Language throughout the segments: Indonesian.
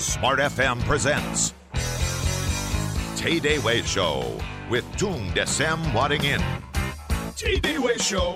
Smart FM presents Tay Day Way Show with Tung Desem Wadding In. Tay Day Way Show.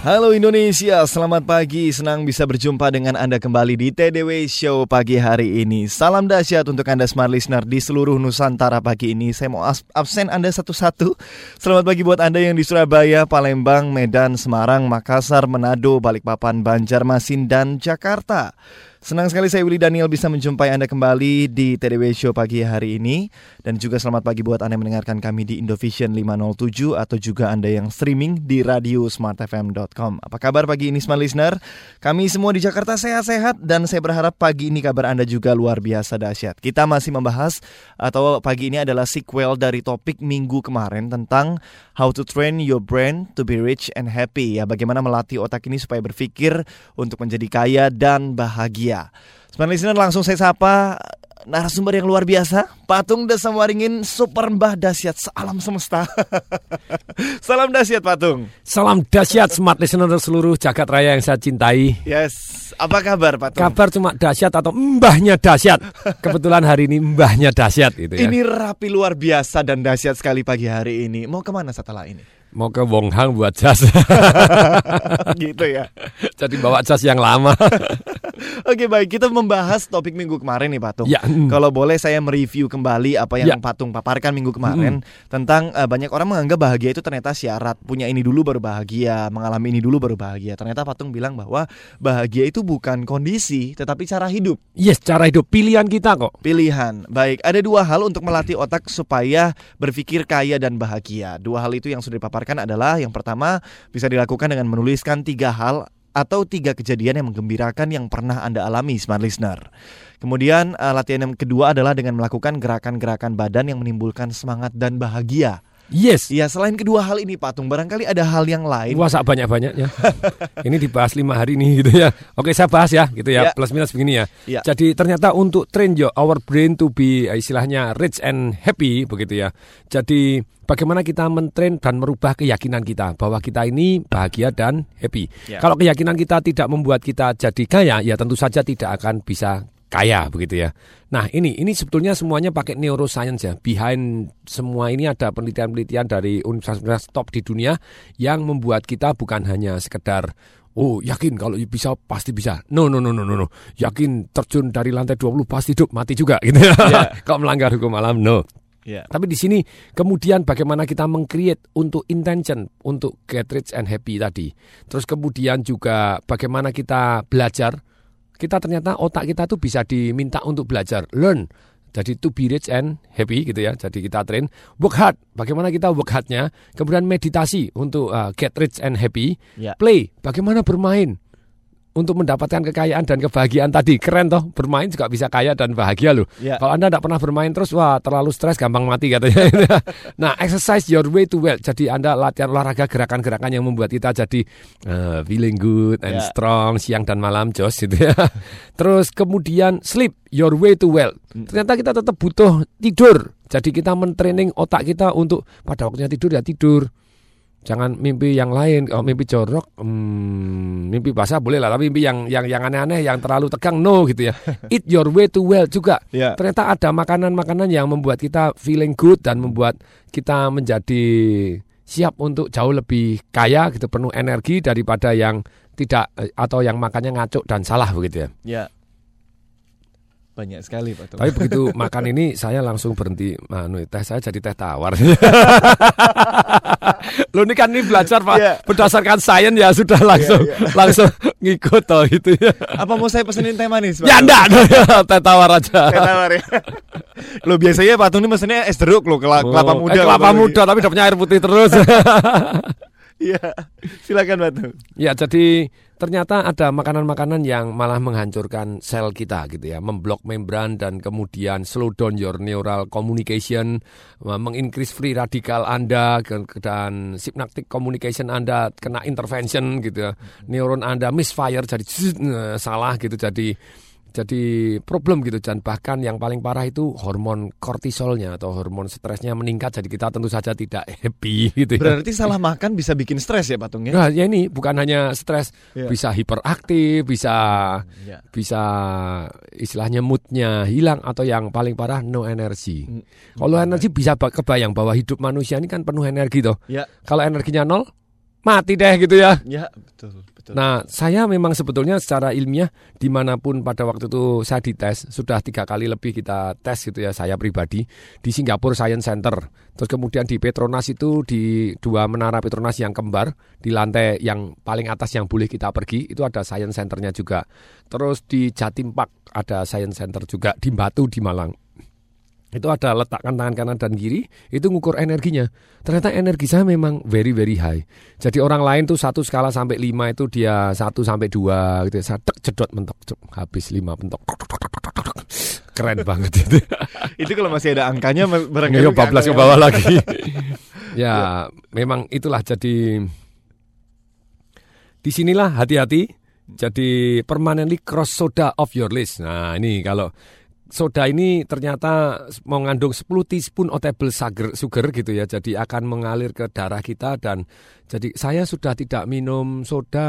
Halo Indonesia, selamat pagi. Senang bisa berjumpa dengan Anda kembali di TDW Show pagi hari ini. Salam dahsyat untuk Anda smart listener di seluruh Nusantara pagi ini. Saya mau absen Anda satu-satu. Selamat pagi buat Anda yang di Surabaya, Palembang, Medan, Semarang, Makassar, Manado, Balikpapan, Banjarmasin, dan Jakarta. Senang sekali saya Willy Daniel bisa menjumpai Anda kembali di TDW Show pagi hari ini dan juga selamat pagi buat Anda yang mendengarkan kami di Indovision 507 atau juga Anda yang streaming di radio smartfm.com. Apa kabar pagi ini smart listener? Kami semua di Jakarta sehat-sehat dan saya berharap pagi ini kabar Anda juga luar biasa dahsyat. Kita masih membahas atau pagi ini adalah sequel dari topik minggu kemarin tentang how to train your brain to be rich and happy ya bagaimana melatih otak ini supaya berpikir untuk menjadi kaya dan bahagia Iya. Smart listener langsung saya sapa narasumber yang luar biasa, Patung Desa Waringin Super Mbah Dasyat Sealam Semesta. Salam Dasyat Patung. Salam Dasyat Smart Listener seluruh jagat raya yang saya cintai. Yes, apa kabar Patung? Kabar cuma Dasyat atau mbahnya Dasyat. Kebetulan hari ini mbahnya Dasyat itu ya. Ini rapi luar biasa dan Dasyat sekali pagi hari ini. Mau ke mana setelah ini? mau ke Wong Hang buat jas. gitu ya. Jadi bawa jas yang lama. Oke baik, kita membahas topik minggu kemarin nih Patung. Ya. Mm. Kalau boleh saya mereview kembali apa yang ya. Patung paparkan minggu kemarin mm. tentang uh, banyak orang menganggap bahagia itu ternyata syarat. Punya ini dulu baru bahagia, mengalami ini dulu baru bahagia. Ternyata Patung bilang bahwa bahagia itu bukan kondisi, tetapi cara hidup. Yes, cara hidup. Pilihan kita kok. Pilihan. Baik, ada dua hal untuk melatih otak supaya berpikir kaya dan bahagia. Dua hal itu yang sudah dipaparkan paparkan adalah yang pertama bisa dilakukan dengan menuliskan tiga hal atau tiga kejadian yang menggembirakan yang pernah Anda alami, smart listener. Kemudian uh, latihan yang kedua adalah dengan melakukan gerakan-gerakan badan yang menimbulkan semangat dan bahagia. Yes. Ya selain kedua hal ini Patung, barangkali ada hal yang lain. Wah, banyak-banyaknya. ini dibahas lima hari ini gitu ya. Oke, saya bahas ya, gitu ya. ya. Plus minus begini ya. ya. Jadi ternyata untuk train your our brain to be istilahnya rich and happy begitu ya. Jadi bagaimana kita mentrain dan merubah keyakinan kita bahwa kita ini bahagia dan happy. Ya. Kalau keyakinan kita tidak membuat kita jadi kaya, ya tentu saja tidak akan bisa kaya begitu ya. Nah ini ini sebetulnya semuanya pakai neuroscience ya. Behind semua ini ada penelitian-penelitian dari universitas top di dunia yang membuat kita bukan hanya sekedar Oh yakin kalau bisa pasti bisa. No no no no no no. Yakin terjun dari lantai 20 pasti hidup mati juga gitu ya. Yeah. kalau melanggar hukum alam no. Yeah. Tapi di sini kemudian bagaimana kita mengcreate untuk intention untuk get rich and happy tadi. Terus kemudian juga bagaimana kita belajar kita ternyata otak kita tuh bisa diminta untuk belajar, learn. Jadi to be rich and happy gitu ya. Jadi kita train work hard. Bagaimana kita work hardnya? Kemudian meditasi untuk uh, get rich and happy. Yeah. Play. Bagaimana bermain? Untuk mendapatkan kekayaan dan kebahagiaan tadi. Keren toh, bermain juga bisa kaya dan bahagia loh. Yeah. Kalau Anda tidak pernah bermain terus, wah terlalu stres, gampang mati katanya. nah, exercise your way to wealth. Jadi Anda latihan olahraga gerakan-gerakan yang membuat kita jadi uh, feeling good and yeah. strong siang dan malam, jos gitu ya. terus kemudian sleep your way to wealth. Hmm. Ternyata kita tetap butuh tidur. Jadi kita mentraining otak kita untuk pada waktunya tidur ya tidur jangan mimpi yang lain. Kalau mimpi jorok hmm, mimpi basah boleh lah. Tapi mimpi yang yang yang aneh-aneh yang terlalu tegang no gitu ya. Eat your way to well juga. Yeah. ternyata ada makanan-makanan yang membuat kita feeling good dan membuat kita menjadi siap untuk jauh lebih kaya gitu penuh energi daripada yang tidak eh, atau yang makannya ngaco dan salah begitu ya. Yeah. Banyak sekali Pak. Tapi begitu makan ini saya langsung berhenti. Manu, teh saya jadi teh tawar. Lo ini kan ini belajar Pak yeah. berdasarkan sains ya sudah langsung yeah, yeah. langsung ngikut toh itu ya. Apa mau saya pesenin teh manis? Pak? Ya enggak, teh tawar aja. Teh tawar ya. lo biasanya Pak ini mesennya es jeruk lo kelapa, oh, muda. Eh, kelapa muda tapi dapatnya air putih terus. Iya, silakan Batu. Ya, jadi ternyata ada makanan-makanan yang malah menghancurkan sel kita gitu ya, memblok membran dan kemudian slow down your neural communication, mengincrease free radikal Anda dan synaptic communication Anda kena intervention gitu ya. Neuron Anda misfire jadi salah gitu jadi jadi problem gitu dan bahkan yang paling parah itu hormon kortisolnya atau hormon stresnya meningkat jadi kita tentu saja tidak happy gitu ya. Berarti salah makan bisa bikin stres ya Patung ya? Nah, ya ini bukan hanya stres, yeah. bisa hiperaktif, bisa yeah. bisa istilahnya moodnya hilang atau yang paling parah no energi. Mm. Kalau energi bisa kebayang bahwa hidup manusia ini kan penuh energi toh. Yeah. Kalau energinya nol mati deh gitu ya. Ya betul. Betul. Nah saya memang sebetulnya secara ilmiah di mana pun pada waktu itu saya dites sudah tiga kali lebih kita tes gitu ya saya pribadi di Singapura Science Center. Terus kemudian di Petronas itu di dua menara Petronas yang kembar di lantai yang paling atas yang boleh kita pergi itu ada Science Centernya juga. Terus di Jatim Park ada Science Center juga di Batu di Malang itu ada letakkan tangan kanan dan kiri itu ngukur energinya. Ternyata energi saya memang very very high. Jadi orang lain tuh satu skala sampai lima itu dia satu sampai dua gitu saya tek jedot mentok habis lima mentok keren banget itu. Itu kalau masih ada angkanya barangkali ya, 14 ke bawah lagi. Ya memang itulah jadi di sinilah hati-hati jadi permanently cross soda of your list. Nah ini kalau soda ini ternyata mengandung 10 teaspoon otable sugar, sugar gitu ya. Jadi akan mengalir ke darah kita dan jadi saya sudah tidak minum soda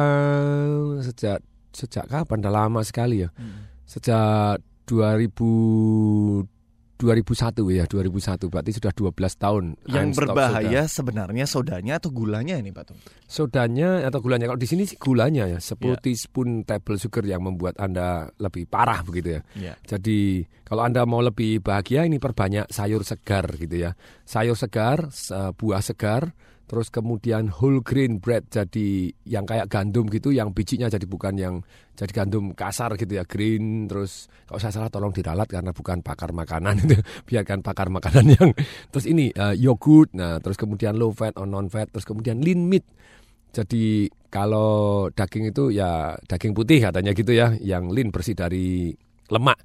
sejak sejak kapan? Dah lama sekali ya. Hmm. Sejak 2000 2001 ya, 2001 berarti sudah 12 tahun. Yang berbahaya soda. sebenarnya sodanya atau gulanya ini Pak Tung? Sodanya atau gulanya. Kalau di sini sih gulanya ya, 10 yeah. teaspoon table sugar yang membuat Anda lebih parah begitu ya. Yeah. Jadi kalau Anda mau lebih bahagia ini perbanyak sayur segar gitu ya. Sayur segar, buah segar, terus kemudian whole grain bread jadi yang kayak gandum gitu yang bijinya jadi bukan yang jadi gandum kasar gitu ya green terus kalau saya salah tolong diralat karena bukan pakar makanan itu biarkan pakar makanan yang terus ini uh, yogurt nah terus kemudian low fat or non fat terus kemudian lean meat jadi kalau daging itu ya daging putih katanya gitu ya yang lean bersih dari lemak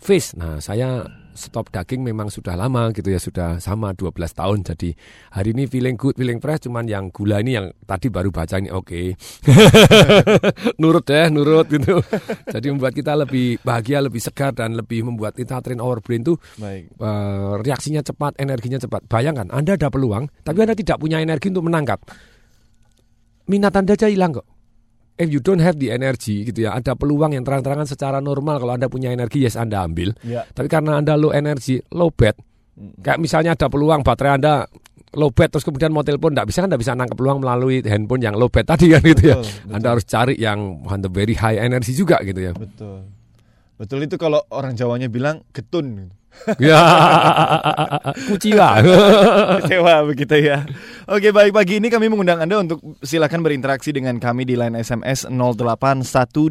fish. Nah, saya stop daging memang sudah lama gitu ya, sudah sama 12 tahun. Jadi hari ini feeling good, feeling fresh cuman yang gula ini yang tadi baru baca ini oke. Okay. nurut deh, nurut gitu. Jadi membuat kita lebih bahagia, lebih segar dan lebih membuat kita train our brain tuh Baik. Uh, reaksinya cepat, energinya cepat. Bayangkan Anda ada peluang, tapi Anda tidak punya energi untuk menangkap. Minat Anda aja hilang kok if you don't have the energy gitu ya, ada peluang yang terang-terangan secara normal kalau Anda punya energi yes Anda ambil. Yeah. Tapi karena Anda low energy, low bed. Kayak misalnya ada peluang baterai Anda low bed terus kemudian mau telepon enggak bisa Anda bisa nangkep peluang melalui handphone yang low bed tadi kan gitu ya. betul, ya. Betul. Anda harus cari yang the very high energy juga gitu ya. Betul. Betul itu kalau orang Jawanya bilang getun. Ya, kuciwa. Kecewa begitu ya. Oke, baik pagi ini kami mengundang Anda untuk silakan berinteraksi dengan kami di line SMS 0812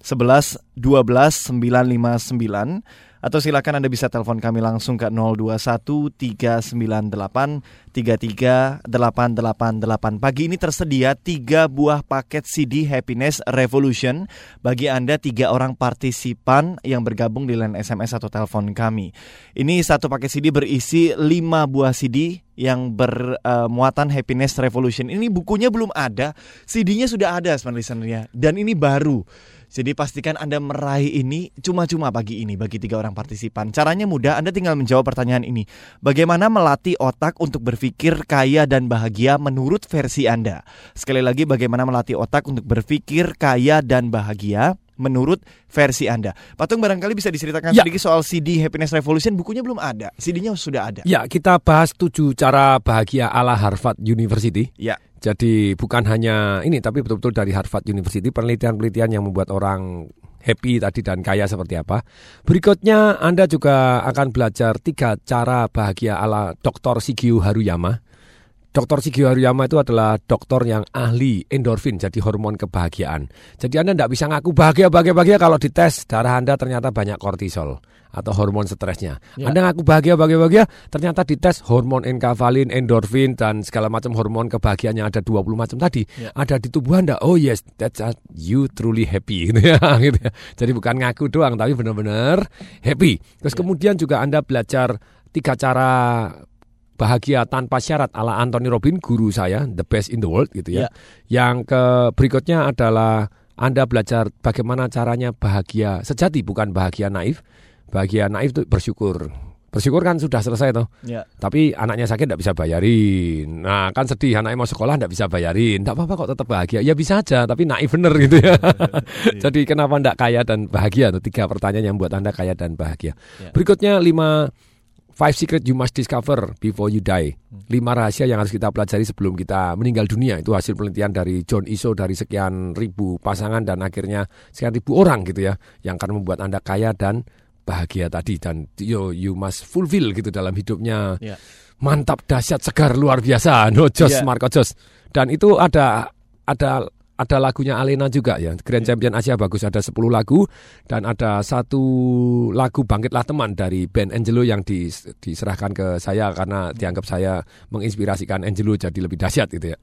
11 12 959 atau silakan Anda bisa telepon kami langsung ke 021 398 33 888. Pagi ini tersedia tiga buah paket CD Happiness Revolution bagi Anda tiga orang partisipan yang bergabung di line SMS atau telepon kami. Ini satu paket CD berisi lima buah CD yang bermuatan uh, Happiness Revolution. Ini bukunya belum ada, CD-nya sudah ada sebenarnya dan ini baru. Jadi pastikan Anda meraih ini cuma-cuma pagi ini bagi tiga orang partisipan. Caranya mudah, Anda tinggal menjawab pertanyaan ini. Bagaimana melatih otak untuk berpikir kaya dan bahagia menurut versi Anda? Sekali lagi, bagaimana melatih otak untuk berpikir kaya dan bahagia menurut versi Anda. Patung barangkali bisa diceritakan ya. sedikit soal CD Happiness Revolution, bukunya belum ada, CD-nya sudah ada. Ya, kita bahas tujuh cara bahagia ala Harvard University. Ya. Jadi bukan hanya ini tapi betul-betul dari Harvard University penelitian-penelitian yang membuat orang happy tadi dan kaya seperti apa. Berikutnya Anda juga akan belajar tiga cara bahagia ala Dr. Shigeo Haruyama. Dr. Shigeo Haruyama itu adalah dokter yang ahli endorfin, jadi hormon kebahagiaan. Jadi Anda tidak bisa ngaku bahagia, bahagia, bahagia kalau dites darah Anda ternyata banyak kortisol atau hormon stresnya. Ya. Anda ngaku bahagia, bahagia, bahagia, ternyata dites hormon enkafalin, endorfin, dan segala macam hormon kebahagiaan yang ada 20 macam tadi. Ya. Ada di tubuh Anda. Oh yes, that's you truly happy. Gitu ya, gitu ya. Jadi bukan ngaku doang, tapi benar-benar happy. Terus ya. kemudian juga Anda belajar tiga cara bahagia tanpa syarat ala Anthony Robin guru saya the best in the world gitu ya. Yeah. Yang ke berikutnya adalah Anda belajar bagaimana caranya bahagia sejati, bukan bahagia naif. Bahagia naif itu bersyukur. Bersyukur kan sudah selesai toh. Ya. Tapi anaknya sakit tidak bisa bayarin. Nah kan sedih anaknya mau sekolah tidak bisa bayarin. Tidak apa-apa kok tetap bahagia. Ya bisa aja tapi naif bener gitu ya. Jadi kenapa tidak kaya dan bahagia? Itu tiga pertanyaan yang buat anda kaya dan bahagia. Ya. Berikutnya lima Five secret you must discover before you die. Lima rahasia yang harus kita pelajari sebelum kita meninggal dunia. Itu hasil penelitian dari John Iso dari sekian ribu pasangan dan akhirnya sekian ribu orang gitu ya. Yang akan membuat Anda kaya dan bahagia tadi. Dan yo, you must fulfill gitu dalam hidupnya. Yeah. Mantap, dahsyat, segar, luar biasa. No Jos, yeah. Marco Jos. Dan itu ada ada ada lagunya Alena juga ya. Grand Champion Asia bagus ada 10 lagu dan ada satu lagu Bangkitlah Teman dari band Angelo yang diserahkan ke saya karena dianggap saya menginspirasikan Angelo jadi lebih dahsyat gitu ya.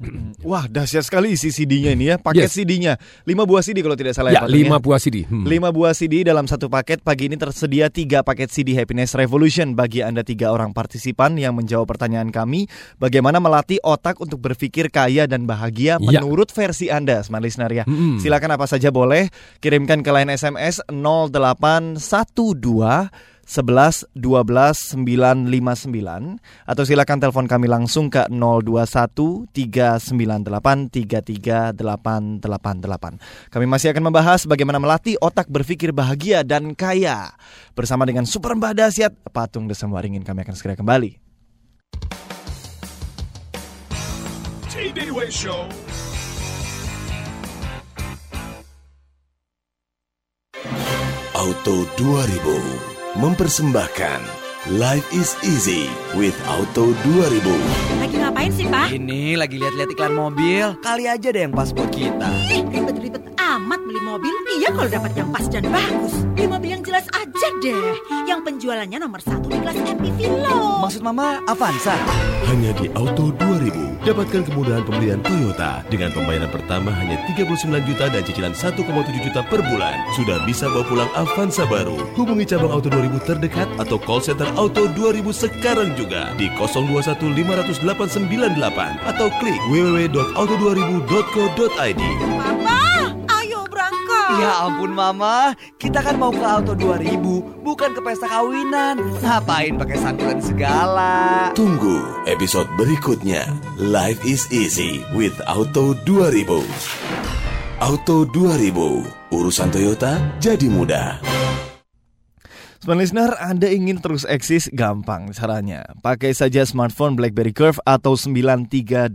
Wah, dahsyat sekali isi CD-nya ini ya. Paket yes. CD-nya 5 buah CD kalau tidak salah ya. Ya, 5 ya. buah CD. Hmm. 5 buah CD dalam satu paket. Pagi ini tersedia 3 paket CD Happiness Revolution bagi Anda tiga orang partisipan yang menjawab pertanyaan kami bagaimana melatih otak untuk berpikir kaya dan bahagia ya. menurut versi Anda smart listener ya. Mm. Silakan apa saja boleh kirimkan ke line SMS 0812 11 12 959 atau silakan telepon kami langsung ke 021 398 33888. Kami masih akan membahas bagaimana melatih otak berpikir bahagia dan kaya bersama dengan Super Mbah Dasyat Patung Desem Waringin. Kami akan segera kembali. Show Auto 2000 mempersembahkan Life is easy with Auto 2000. Lagi ngapain sih, Pak? Ini lagi lihat-lihat iklan mobil. Kali aja deh yang pas buat kita. Ribet-ribet amat beli mobil. Iya kalau dapat yang pas dan bagus. Beli mobil yang jelas aja deh. Yang penjualannya nomor satu di kelas MPV loh. Maksud Mama Avanza? Hanya di Auto 2000 Dapatkan kemudahan pembelian Toyota dengan pembayaran pertama hanya 39 juta dan cicilan 1,7 juta per bulan. Sudah bisa bawa pulang Avanza baru. Hubungi cabang Auto 2000 terdekat atau call center Auto 2000 sekarang juga di 02158998 atau klik www.auto2000.co.id. Ya ampun mama, kita kan mau ke Auto 2000, bukan ke pesta kawinan. Ngapain pakai santunan segala? Tunggu episode berikutnya. Life is easy with Auto 2000. Auto 2000, urusan Toyota jadi mudah. Smart listener, Anda ingin terus eksis? Gampang caranya. Pakai saja smartphone BlackBerry Curve atau 9320.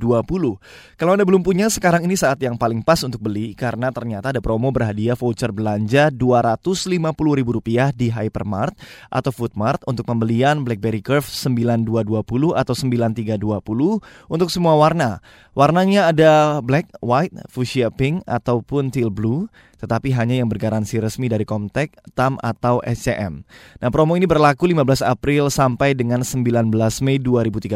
Kalau Anda belum punya, sekarang ini saat yang paling pas untuk beli karena ternyata ada promo berhadiah voucher belanja Rp250.000 di Hypermart atau Foodmart untuk pembelian BlackBerry Curve 9220 atau 9320 untuk semua warna. Warnanya ada black, white, fuchsia pink ataupun teal blue tetapi hanya yang bergaransi resmi dari Comtek, TAM atau SCM. Nah, promo ini berlaku 15 April sampai dengan 19 Mei 2013.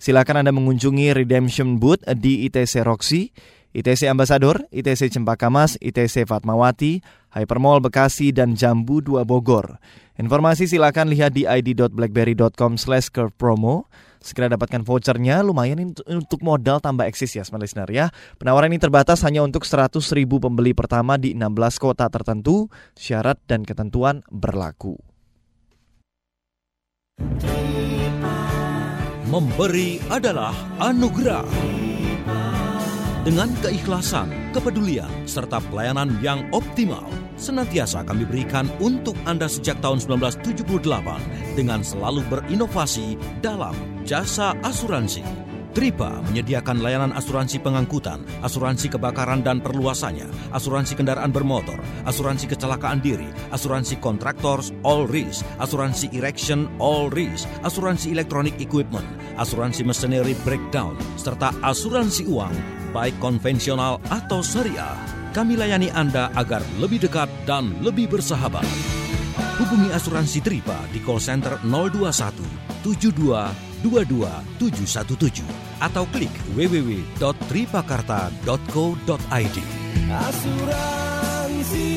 Silakan Anda mengunjungi redemption booth di ITC Roxy, ITC Ambassador, ITC Cempaka Mas, ITC Fatmawati, Hypermall Bekasi, dan Jambu 2 Bogor. Informasi silakan lihat di id.blackberry.com slash curve promo. Segera dapatkan vouchernya, lumayan untuk modal tambah eksis ya, smart listener ya. Penawaran ini terbatas hanya untuk 100 ribu pembeli pertama di 16 kota tertentu. Syarat dan ketentuan berlaku. Memberi adalah anugerah. Dengan keikhlasan, kepedulian, serta pelayanan yang optimal, senantiasa kami berikan untuk Anda sejak tahun 1978 dengan selalu berinovasi dalam jasa asuransi. Tripa menyediakan layanan asuransi pengangkutan, asuransi kebakaran dan perluasannya, asuransi kendaraan bermotor, asuransi kecelakaan diri, asuransi kontraktor all risk, asuransi erection all risk, asuransi electronic equipment, asuransi machinery breakdown, serta asuransi uang, baik konvensional atau syariah. Kami layani Anda agar lebih dekat dan lebih bersahabat. Hubungi asuransi Tripa di call center 021 72 22717 atau klik www.tripakarta.co.id. Asuransi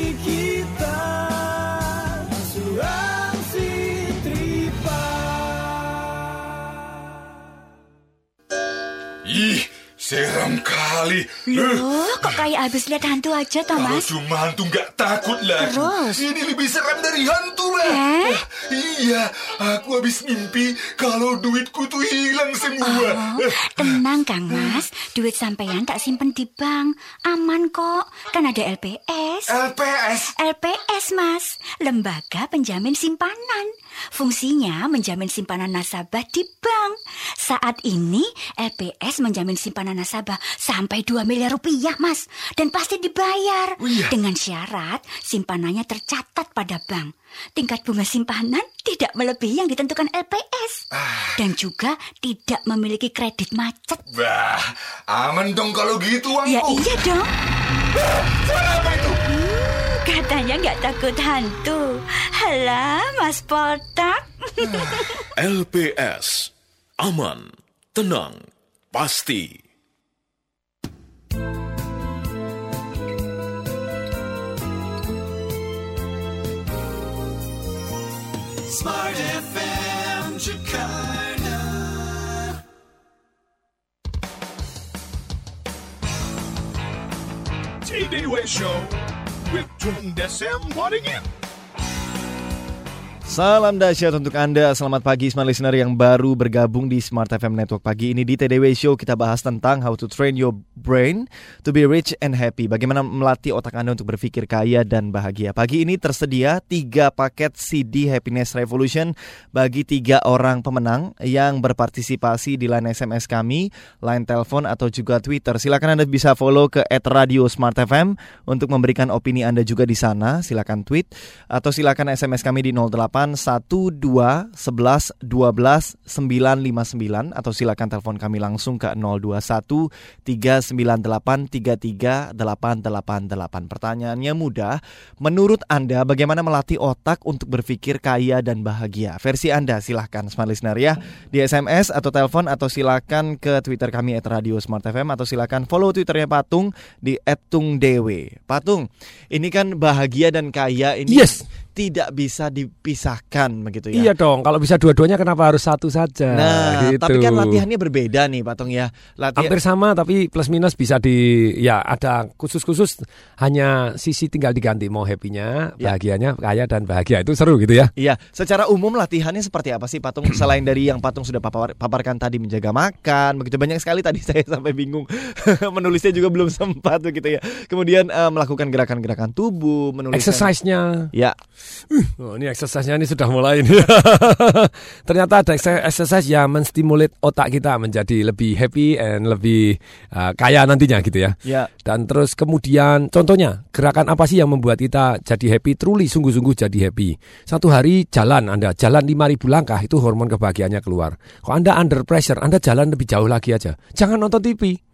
Seram kali. Loh, kok kayak habis lihat hantu aja, Thomas? Kalau cuma hantu nggak takut lagi. Terus? Ini lebih seram dari hantu, lah. Eh? Iya, aku habis mimpi kalau duitku tuh hilang semua. Oh, tenang, Kang Mas. Duit sampean tak simpen di bank. Aman kok. Kan ada LPS. LPS? LPS, Mas. Lembaga Penjamin Simpanan. Fungsinya menjamin simpanan nasabah di bank. Saat ini LPS menjamin simpanan nasabah sampai 2 miliar rupiah, Mas. Dan pasti dibayar. Oh, iya. Dengan syarat simpanannya tercatat pada bank. Tingkat bunga simpanan tidak melebihi yang ditentukan LPS. Ah. Dan juga tidak memiliki kredit macet. Wah, aman dong kalau gitu, uangku. Ya iya dong. Suara apa itu? Hmm, katanya nggak takut hantu. Halah, Mas Poltak. LPS. Aman, tenang, pasti. Smart FM Jakarta. TDW Show with Tung Desem Waddingin. Salam dahsyat untuk Anda. Selamat pagi smart listener yang baru bergabung di Smart FM Network pagi ini di TDW Show kita bahas tentang how to train your brain to be rich and happy. Bagaimana melatih otak Anda untuk berpikir kaya dan bahagia. Pagi ini tersedia tiga paket CD Happiness Revolution bagi tiga orang pemenang yang berpartisipasi di line SMS kami, line telepon atau juga Twitter. Silakan Anda bisa follow ke @radio Smart FM untuk memberikan opini Anda juga di sana. Silakan tweet atau silakan SMS kami di 08 12 11 12 959 atau silakan telepon kami langsung ke 021 398 33 888. Pertanyaannya mudah. Menurut Anda bagaimana melatih otak untuk berpikir kaya dan bahagia? Versi Anda silahkan smart listener ya di SMS atau telepon atau silakan ke Twitter kami @radio Smart FM atau silakan follow Twitternya Patung di @tungdewe. Patung, ini kan bahagia dan kaya ini Yes. Tidak bisa dipisahkan begitu ya. Iya dong, kalau bisa dua-duanya kenapa harus satu saja? Nah, gitu. tapi kan latihannya berbeda nih, Patung ya. Latihan Hampir sama tapi plus minus bisa di ya ada khusus-khusus hanya sisi tinggal diganti mau happy-nya, Ya. bahagianya, kaya dan bahagia itu seru gitu ya. Iya, secara umum latihannya seperti apa sih Patung selain dari yang Patung sudah papar- paparkan tadi menjaga makan, begitu banyak sekali tadi saya sampai bingung menulisnya juga belum sempat begitu ya. Kemudian eh, melakukan gerakan-gerakan tubuh, menulis Exercise-nya. Ya, Oh, ini exercise-nya ini sudah mulai ini. Ternyata ada exer- exercise yang menstimulat otak kita menjadi lebih happy and lebih uh, kaya nantinya gitu ya. ya. Dan terus kemudian contohnya gerakan apa sih yang membuat kita jadi happy truly sungguh-sungguh jadi happy. Satu hari jalan Anda jalan 5000 langkah itu hormon kebahagiaannya keluar. Kalau Anda under pressure Anda jalan lebih jauh lagi aja. Jangan nonton TV.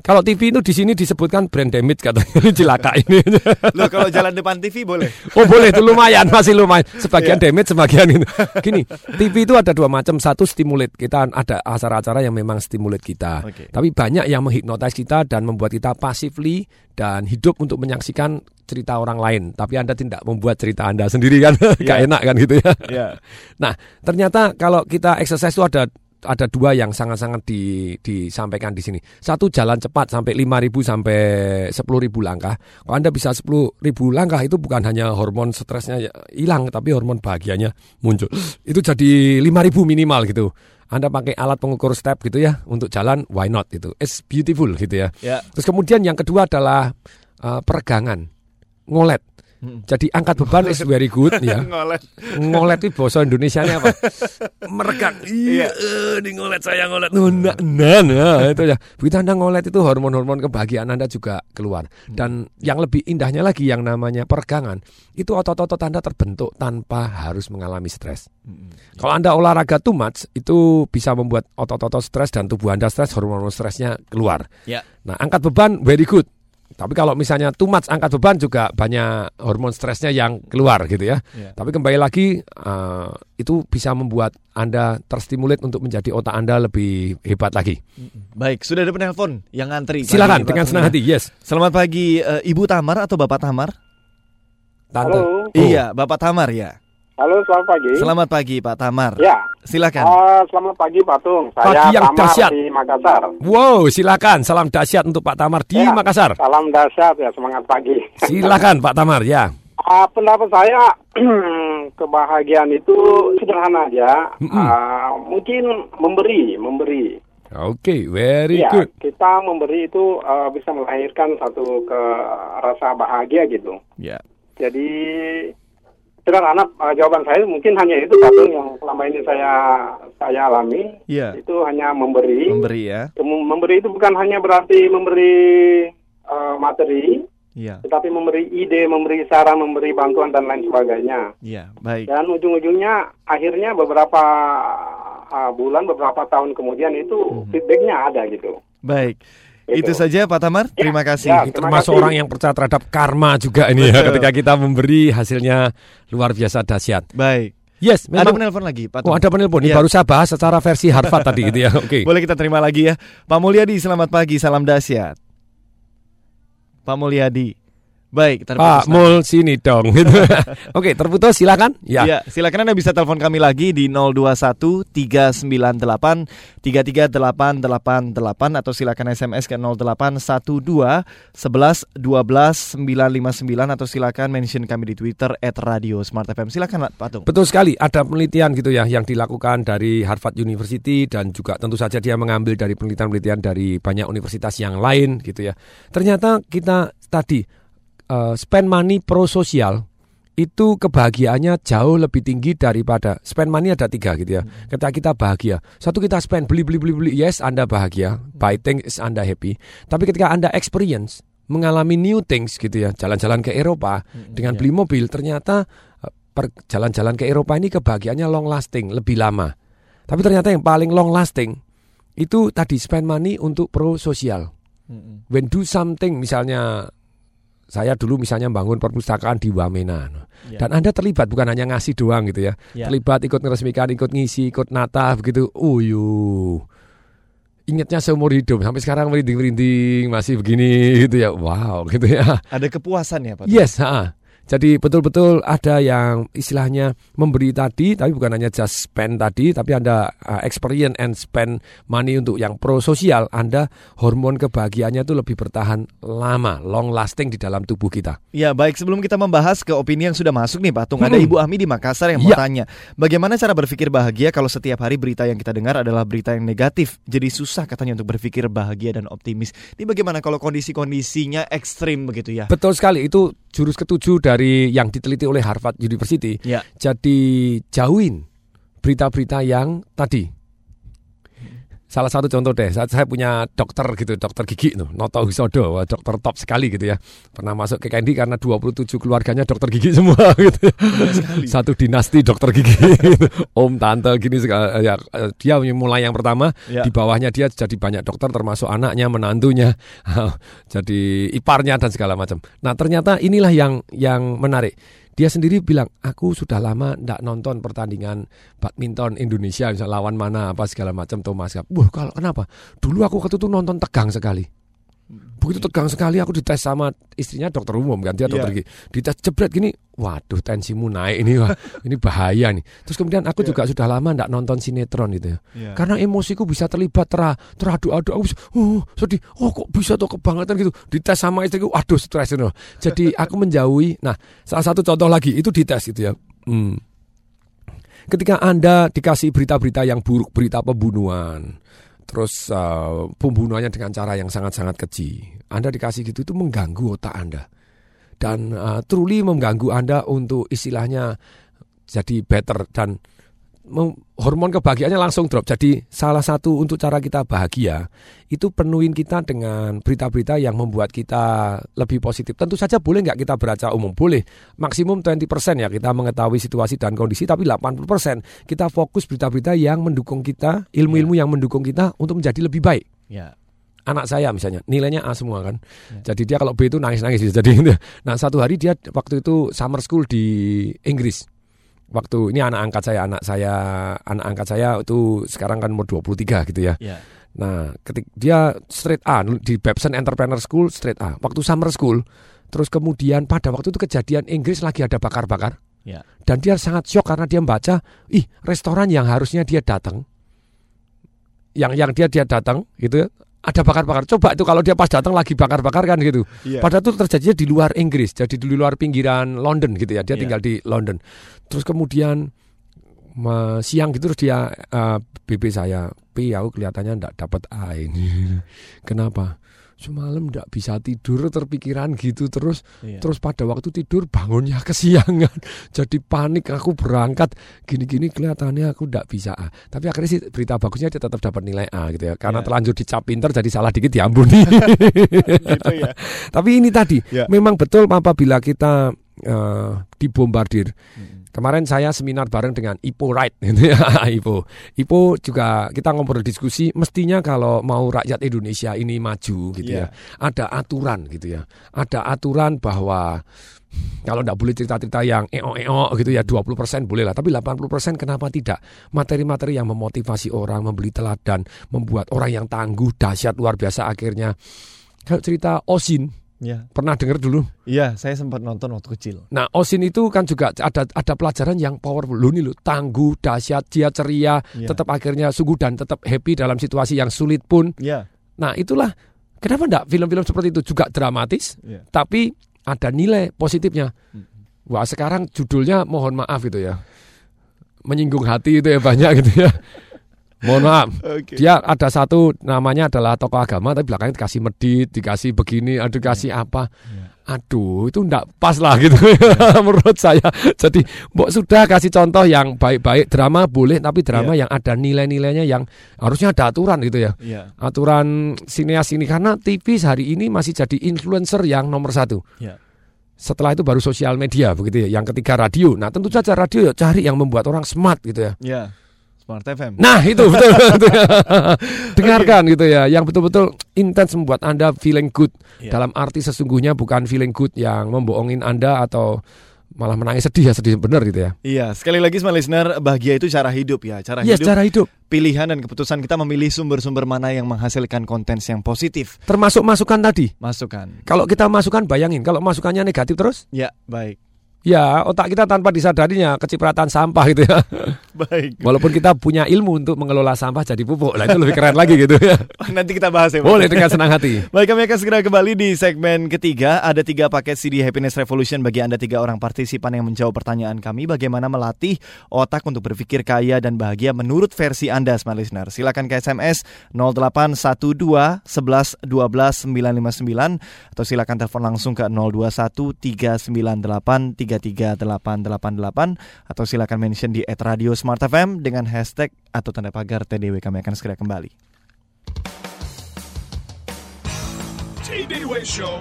Kalau TV itu di sini disebutkan brand damage katanya ini cilaka ini. Loh kalau jalan depan TV boleh. Oh boleh itu lumayan masih lumayan sebagian Iya. damage sebagian itu. Gini TV itu ada dua macam satu stimulat kita ada acara-acara yang memang stimulat kita. Oke. Tapi banyak yang menghipnotis kita dan membuat kita passively dan hidup untuk menyaksikan cerita orang lain. Tapi anda tidak membuat cerita anda sendiri kan, gak Iya. enak kan gitu ya. Ya. Nah ternyata kalau kita exercise itu ada ada dua yang sangat-sangat di, disampaikan di sini. Satu jalan cepat sampai 5.000 sampai 10.000 langkah. Kalau Anda bisa 10.000 langkah itu bukan hanya hormon stresnya ya hilang tapi hormon bahagianya muncul. Itu jadi 5.000 minimal gitu. Anda pakai alat pengukur step gitu ya untuk jalan why not gitu. It's beautiful gitu ya. Ya. Terus kemudian yang kedua adalah uh, peregangan. Ngolet. Jadi angkat beban is very good ya. Ngolet. Ngolet itu bahasa Indonesia apa? Meregang. Iya, di ngolet saya ngolet. Nah, nah, nah, nah, itu ya. Begitu Anda ngolet itu hormon-hormon kebahagiaan Anda juga keluar. Dan yang lebih indahnya lagi yang namanya peregangan, itu otot-otot Anda terbentuk tanpa harus mengalami stres. Kalau Anda olahraga too much, itu bisa membuat otot-otot stres dan tubuh Anda stres, hormon stresnya keluar. Ya. Nah, angkat beban very good. Tapi kalau misalnya too much angkat beban juga banyak hormon stresnya yang keluar gitu ya. Ya. Tapi kembali lagi eh, itu bisa membuat Anda terstimulat untuk menjadi otak Anda lebih hebat lagi. Baik, sudah ada penelpon yang ngantri. Silakan Pagi, dengan senang hati. Yes. Selamat pagi, eh, Ibu Tamar atau Bapak Tamar? Tante. Halo. Oh, Iya, Bapak Tamar ya. Halo, selamat pagi. Selamat pagi Pak Tamar. Ya. Silakan. Uh, selamat pagi Pak Tung. Saya Pagi yang Tamar dahsyat. di Makassar. Wow, silakan. Salam dahsyat untuk Pak Tamar di Ya, Makassar. Salam dahsyat ya, semangat pagi. Silakan Pak Tamar ya. Uh, pendapat saya kebahagiaan itu sederhana aja. Uh, mungkin memberi, memberi. Oke, very ya, good. kita memberi itu uh, bisa melahirkan satu ke rasa bahagia gitu. Ya. Jadi sederhana uh, jawaban saya mungkin hanya itu satu yang selama ini saya saya alami. Iya. Itu hanya memberi. Memberi ya. Mem- Memberi itu bukan hanya berarti memberi uh, materi, Iya. tetapi memberi ide, memberi saran, memberi bantuan dan lain sebagainya. Iya, baik. Dan ujung-ujungnya akhirnya beberapa uh, bulan, beberapa tahun kemudian itu Mhm. feedbacknya ada gitu. Baik. Gitu. Itu saja Pak Tamar. Terima kasih. ya, Ini termasuk orang yang percaya terhadap karma juga ini ya. Ketika kita memberi hasilnya luar biasa dahsyat. Baik. Yes, Ada memang. penelpon lagi, Pak Oh, ada penelpon. Ini Iya. baru saya bahas secara versi Harvard tadi gitu ya. Oke. Boleh kita terima lagi ya. Pak Mulyadi, selamat pagi. Salam dahsyat. Pak Mulyadi. Baik, Pak terputus. Mul sini dong gitu. Oke, terputus silakan. Ya. Ya, silakan Anda bisa telepon kami lagi di 021 398 33888 atau silakan SMS ke 0812 11 12 959 atau silakan mention kami di Twitter @radio_smart_fm. Silakan Pak Tung. Betul sekali, ada penelitian gitu ya yang dilakukan dari Harvard University dan juga tentu saja dia mengambil dari penelitian-penelitian dari banyak universitas yang lain gitu ya. Ternyata kita tadi eh, spend money pro sosial itu kebahagiaannya jauh lebih tinggi daripada spend money ada tiga gitu ya. Ketika kita bahagia, satu kita spend beli beli beli beli, yes Anda bahagia, buy things Anda happy. Tapi ketika Anda experience mengalami new things gitu ya, jalan-jalan ke Eropa dengan beli mobil, ternyata eh, per- jalan-jalan ke Eropa ini kebahagiaannya long lasting, lebih lama. Tapi ternyata yang paling long lasting itu tadi spend money untuk pro sosial. When do something misalnya saya dulu misalnya bangun perpustakaan di Wamena Ya. dan Anda terlibat bukan hanya ngasih doang gitu ya. Ya. Terlibat ikut meresmikan, ikut ngisi, ikut nata begitu. Uyu. Ingatnya seumur hidup sampai sekarang merinding-merinding masih begini gitu ya. Wow gitu ya. Ada kepuasan ya, Pak? Yes, ha. Jadi betul-betul ada yang istilahnya memberi tadi, tapi bukan hanya just spend tadi, tapi Anda uh, experience and spend money untuk yang pro sosial, Anda hormon kebahagiaannya itu lebih bertahan lama, long lasting di dalam tubuh kita. Ya baik. Sebelum kita membahas ke opini yang sudah masuk nih Pak Tung Ada Hmm. Ibu Ami di Makassar yang mau Ya. tanya. Bagaimana cara berpikir bahagia kalau setiap hari berita yang kita dengar adalah berita yang negatif? Jadi susah katanya untuk berpikir bahagia dan optimis. Ini bagaimana kalau kondisi-kondisinya ekstrim begitu ya? Betul sekali, itu jurus ketujuh dari yang diteliti oleh Harvard University. Ya. Jadi jauhin berita-berita yang tadi. Salah satu contoh deh, saat saya punya dokter gitu, dokter gigi tuh, Noto Husodo, dokter top sekali gitu ya. Pernah masuk ke Candy karena 27 keluarganya dokter gigi semua gitu. Satu dinasti dokter gigi. Om, tante gini segala- ya eh, dia mulai yang pertama, Ya. di bawahnya dia jadi banyak dokter termasuk anaknya, menantunya, jadi iparnya dan segala macam. Nah, ternyata inilah yang yang menarik. Dia sendiri bilang, aku sudah lama ndak nonton pertandingan badminton Indonesia, misal lawan mana apa segala macam Thomas Cup. Wah, kalau kenapa? Dulu aku waktu itu nonton tegang sekali. Begitu tegang sekali aku dites sama istrinya dokter umum kan dia dokter gigi. Dites jebret gini, waduh tensimu naik ini wah, ini bahaya nih. Terus kemudian aku juga sudah lama ndak nonton sinetron gitu ya. Iya. Karena emosiku bisa terlibat ter teradu-adu aku bisa, oh sedih, oh kok bisa tuh kebangetan gitu. Dites sama istriku, waduh stres itu. Jadi aku menjauhi. Nah, salah satu contoh lagi itu dites gitu ya. Hmm. Ketika Anda dikasih berita-berita yang buruk, berita pembunuhan, terus uh, pembunuhannya dengan cara yang sangat-sangat keji, Anda dikasih gitu itu mengganggu otak Anda. Dan uh, truly mengganggu Anda untuk istilahnya jadi better dan hormon kebahagiaannya langsung drop. Jadi salah satu untuk cara kita bahagia itu penuhin kita dengan berita-berita yang membuat kita lebih positif. Tentu saja boleh nggak kita baca umum? Boleh. Maksimum 20% ya kita mengetahui situasi dan kondisi, tapi 80% kita fokus berita-berita yang mendukung kita, ilmu-ilmu yang mendukung kita untuk menjadi lebih baik Ya. anak saya misalnya nilainya A semua kan. Jadi dia kalau B itu nangis-nangis bisa jadi. Nah, satu hari dia waktu itu summer school di Inggris. Waktu ini anak angkat saya, anak saya, anak angkat saya itu sekarang kan umur 23 gitu ya. Ya. Nah, ketik dia straight A di Babson Entrepreneur School straight A. Waktu summer school, terus kemudian pada waktu itu kejadian Inggris lagi ada bakar-bakar. Ya. Dan dia sangat shock karena dia membaca, ih restoran yang harusnya dia datang, yang yang dia dia datang gitu ada bakar-bakar. Coba itu kalau dia pas datang lagi bakar-bakar kan gitu. Iya. Padahal itu terjadinya di luar Inggris, jadi di luar pinggiran London gitu ya. Dia Iya. tinggal di London. Terus kemudian siang gitu terus dia eh, BB saya, Pi aku kelihatannya ndak dapat A ini. Kenapa? Semalam ndak bisa tidur terpikiran gitu terus Iya. terus pada waktu tidur bangunnya kesiangan jadi panik aku berangkat gini-gini kelihatannya aku ndak bisa A tapi akhirnya sih berita bagusnya dia tetap dapat nilai A gitu ya karena Iya. terlanjur dicap pinter jadi salah dikit diampuni Gitu ya. tapi ini tadi Ya. memang betul apabila kita eh, dibombardir Kemarin saya seminar bareng dengan Ipo Right, gitu ya, Ipo. Ipo juga kita ngobrol diskusi. Mestinya kalau mau rakyat Indonesia ini maju, gitu Iya. ya, ada aturan, gitu ya, ada aturan bahwa kalau tidak boleh cerita-cerita yang eo-eo gitu ya 20% boleh lah tapi 80% kenapa tidak materi-materi yang memotivasi orang membeli teladan membuat orang yang tangguh dahsyat luar biasa akhirnya kalau cerita Osin Ya. pernah dengar dulu Iya, saya sempat nonton waktu kecil. Nah, Osin itu kan juga ada ada pelajaran yang powerful. Lu nih lu, tangguh, dahsyat, dia ceria, Iya. tetap akhirnya sungguh dan tetap happy dalam situasi yang sulit pun. Iya. Nah, itulah kenapa enggak film-film seperti itu juga dramatis, Iya. tapi ada nilai positifnya. Wah, sekarang judulnya mohon maaf itu ya. Menyinggung hati itu ya banyak gitu ya. Mohon maaf. Oke. Dia ada satu namanya adalah tokoh agama tapi belakangnya dikasih medit, dikasih begini, aduh dikasih apa. Aduh, itu enggak pas lah gitu menurut saya. Jadi, mbok sudah kasih contoh yang baik-baik drama boleh tapi drama yang ada nilai-nilainya yang harusnya ada aturan gitu ya. Iya. Aturan sineas ini karena TV hari ini masih jadi influencer yang nomor satu. Iya. Setelah itu baru sosial media begitu ya. Yang ketiga radio. Nah tentu saja radio ya cari yang membuat orang smart gitu ya. Iya. Smart FM. Nah itu betul, betul. Dengarkan gitu ya, yang betul-betul intens membuat anda feeling good. Iya. Dalam arti sesungguhnya bukan feeling good yang membohongin anda atau malah menangis sedih ya sedih benar gitu ya. Iya, sekali lagi smart listener, bahagia itu cara hidup ya, cara Iya, hidup. cara hidup. Pilihan dan keputusan kita memilih sumber-sumber mana yang menghasilkan konten yang positif. Termasuk masukan tadi. Masukan. Kalau kita masukkan bayangin, kalau masukannya negatif terus, Ya, baik. Ya otak kita tanpa disadarinya kecipratan sampah gitu ya. Baik. Walaupun kita punya ilmu untuk mengelola sampah jadi pupuk, lah itu lebih keren lagi gitu ya. Nanti kita bahas ya. Boleh dengan senang hati. Baik, kami akan segera kembali di segmen ketiga. Ada tiga paket CD Happiness Revolution bagi Anda tiga orang partisipan yang menjawab pertanyaan kami. Bagaimana melatih otak untuk berpikir kaya dan bahagia menurut versi Anda, Smart Listener. Silakan ke SMS 0812 11 12 959 atau silakan telepon langsung ke 021 398 33888 atau silakan mention di @radio Smart FM dengan hashtag atau tanda pagar TDW. Kami akan segera kembali. TDW Show.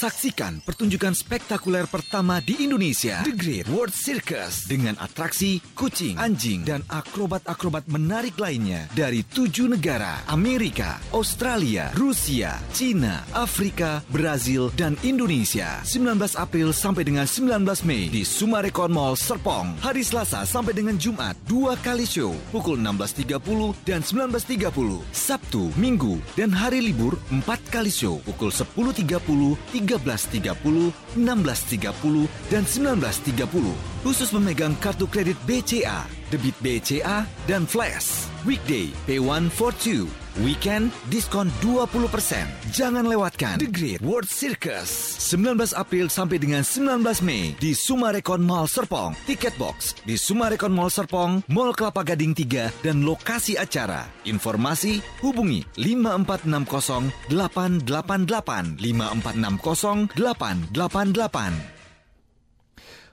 Saksikan pertunjukan spektakuler pertama di Indonesia, The Great World Circus, dengan atraksi kucing, anjing, dan akrobat-akrobat menarik lainnya dari tujuh negara, Amerika, Australia, Rusia, Cina, Afrika, Brazil, dan Indonesia. 19 April sampai dengan 19 Mei di Sumarekon Mall Serpong. Hari Selasa sampai dengan Jumat, dua kali show, pukul 16.30 dan 19.30. Sabtu, Minggu, dan hari libur, empat kali show, pukul 10.30, 13.30, 16.30, dan 19.30. Khusus memegang kartu kredit BCA, debit BCA, dan Flash. Weekday, pay 142. Weekend, diskon 20%. Jangan lewatkan The Great World Circus. 19 April sampai dengan 19 Mei di Sumarekon Mall Serpong. Tiket box di Sumarekon Mall Serpong, Mall Kelapa Gading 3, dan lokasi acara. Informasi hubungi 5460 888 5460 888.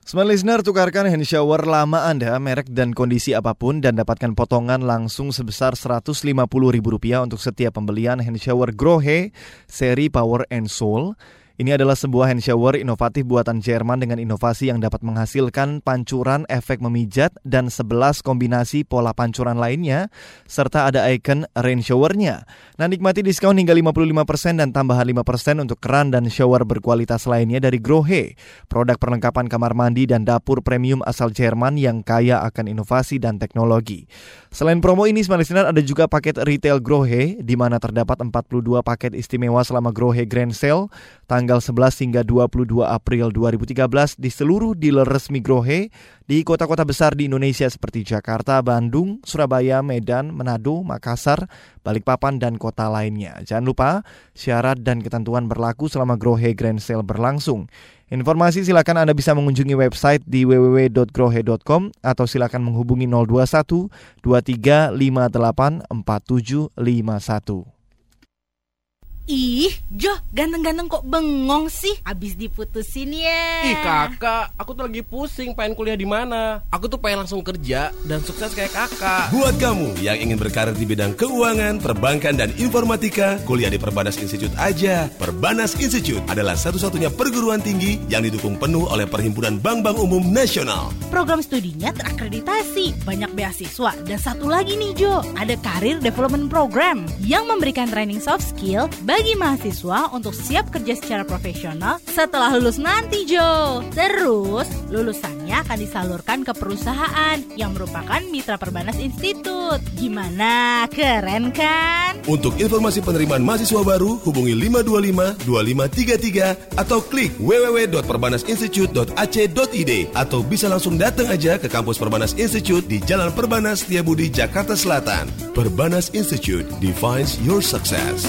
Smart Listener, tukarkan hand shower lama Anda, merek dan kondisi apa pun dan dapatkan potongan langsung sebesar Rp150.000 untuk setiap pembelian hand shower Grohe seri Power and Soul. Ini adalah sebuah hand shower inovatif buatan Jerman dengan inovasi yang dapat menghasilkan pancuran efek memijat dan 11 kombinasi pola pancuran lainnya, serta ada icon rain showernya. Nah, nikmati diskon hingga 55% dan tambahan 5% untuk keran dan shower berkualitas lainnya dari Grohe, produk perlengkapan kamar mandi dan dapur premium asal Jerman yang kaya akan inovasi dan teknologi. Selain promo ini, Smart ada juga paket retail Grohe, di mana terdapat 42 paket istimewa selama Grohe Grand Sale, tanggal 11 hingga 22 April 2013 di seluruh dealer resmi Grohe di kota-kota besar di Indonesia seperti Jakarta, Bandung, Surabaya, Medan, Manado, Makassar, Balikpapan, dan kota lainnya. Jangan lupa, syarat dan ketentuan berlaku selama Grohe Grand Sale berlangsung. Informasi silakan Anda bisa mengunjungi website di www.grohe.com atau silakan menghubungi 021 2358 4751. Ih, Jo, ganteng-ganteng kok bengong sih? Abis diputusin ya. Ih, kakak, aku tuh lagi pusing pengen kuliah di mana. Aku tuh pengen langsung kerja dan sukses kayak kakak. Buat kamu yang ingin berkarir di bidang keuangan, perbankan, dan informatika, kuliah di Perbanas Institute aja. Perbanas Institute adalah satu-satunya perguruan tinggi yang didukung penuh oleh Perhimpunan Bank-Bank Umum Nasional. Program studinya terakreditasi, banyak beasiswa, dan satu lagi nih Jo, ada Career Development Program yang memberikan training soft skill bagi mahasiswa untuk siap kerja secara profesional setelah lulus nanti Jo. Terus lulusannya akan disalurkan ke perusahaan yang merupakan mitra Perbanas Institut. Gimana? Keren kan? Untuk informasi penerimaan mahasiswa baru, hubungi 525 2533 atau klik www.perbanasinstitute.ac.id atau bisa langsung datang aja ke kampus Perbanas Institute di Jalan Perbanas Setiabudi, Jakarta Selatan. Perbanas Institute defines your success.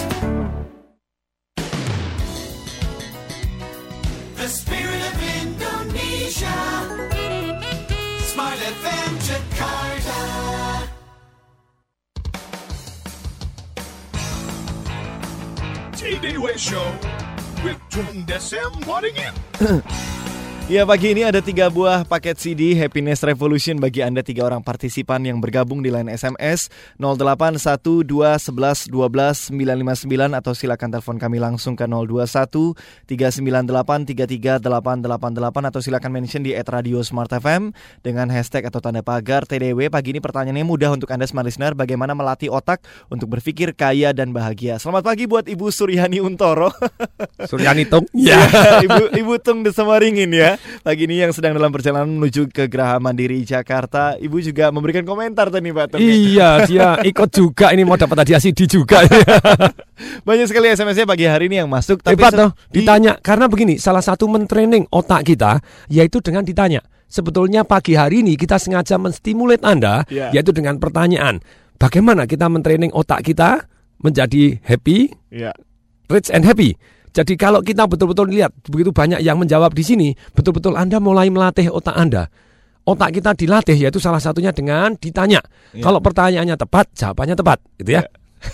Tung Desem Waddingin. Ya pagi ini ada tiga buah paket CD Happiness Revolution bagi Anda tiga orang partisipan yang bergabung di line SMS 08121112 959 atau silakan telepon kami langsung ke 021 398 33888 atau silakan mention di at Radio Smart FM dengan hashtag atau tanda pagar TDW. Pagi ini pertanyaannya mudah untuk Anda smart listener bagaimana melatih otak untuk berpikir kaya dan bahagia. Selamat pagi buat Ibu Suryani Untoro. Suryani Tung. Ya, Ibu Ibu Tung Desemaringin ya. Pagi ini yang sedang dalam perjalanan menuju ke Geraha Mandiri Jakarta, Ibu juga memberikan komentar tadi Pak Tung. Iya, dia ikut juga ini mau dapat hadiah CD juga. Banyak sekali SMS-nya pagi hari ini yang masuk. Tapi Hebat toh, ditanya. Karena begini, salah satu mentraining otak kita yaitu dengan ditanya. Sebetulnya pagi hari ini kita sengaja menstimulat Anda Ya. yaitu dengan pertanyaan. Bagaimana kita mentraining otak kita menjadi happy, Ya. rich and happy. Jadi kalau kita betul-betul lihat begitu banyak yang menjawab di sini, betul-betul Anda mulai melatih otak Anda. Otak kita dilatih yaitu salah satunya dengan ditanya. Ya. Kalau pertanyaannya tepat, jawabannya tepat, gitu ya.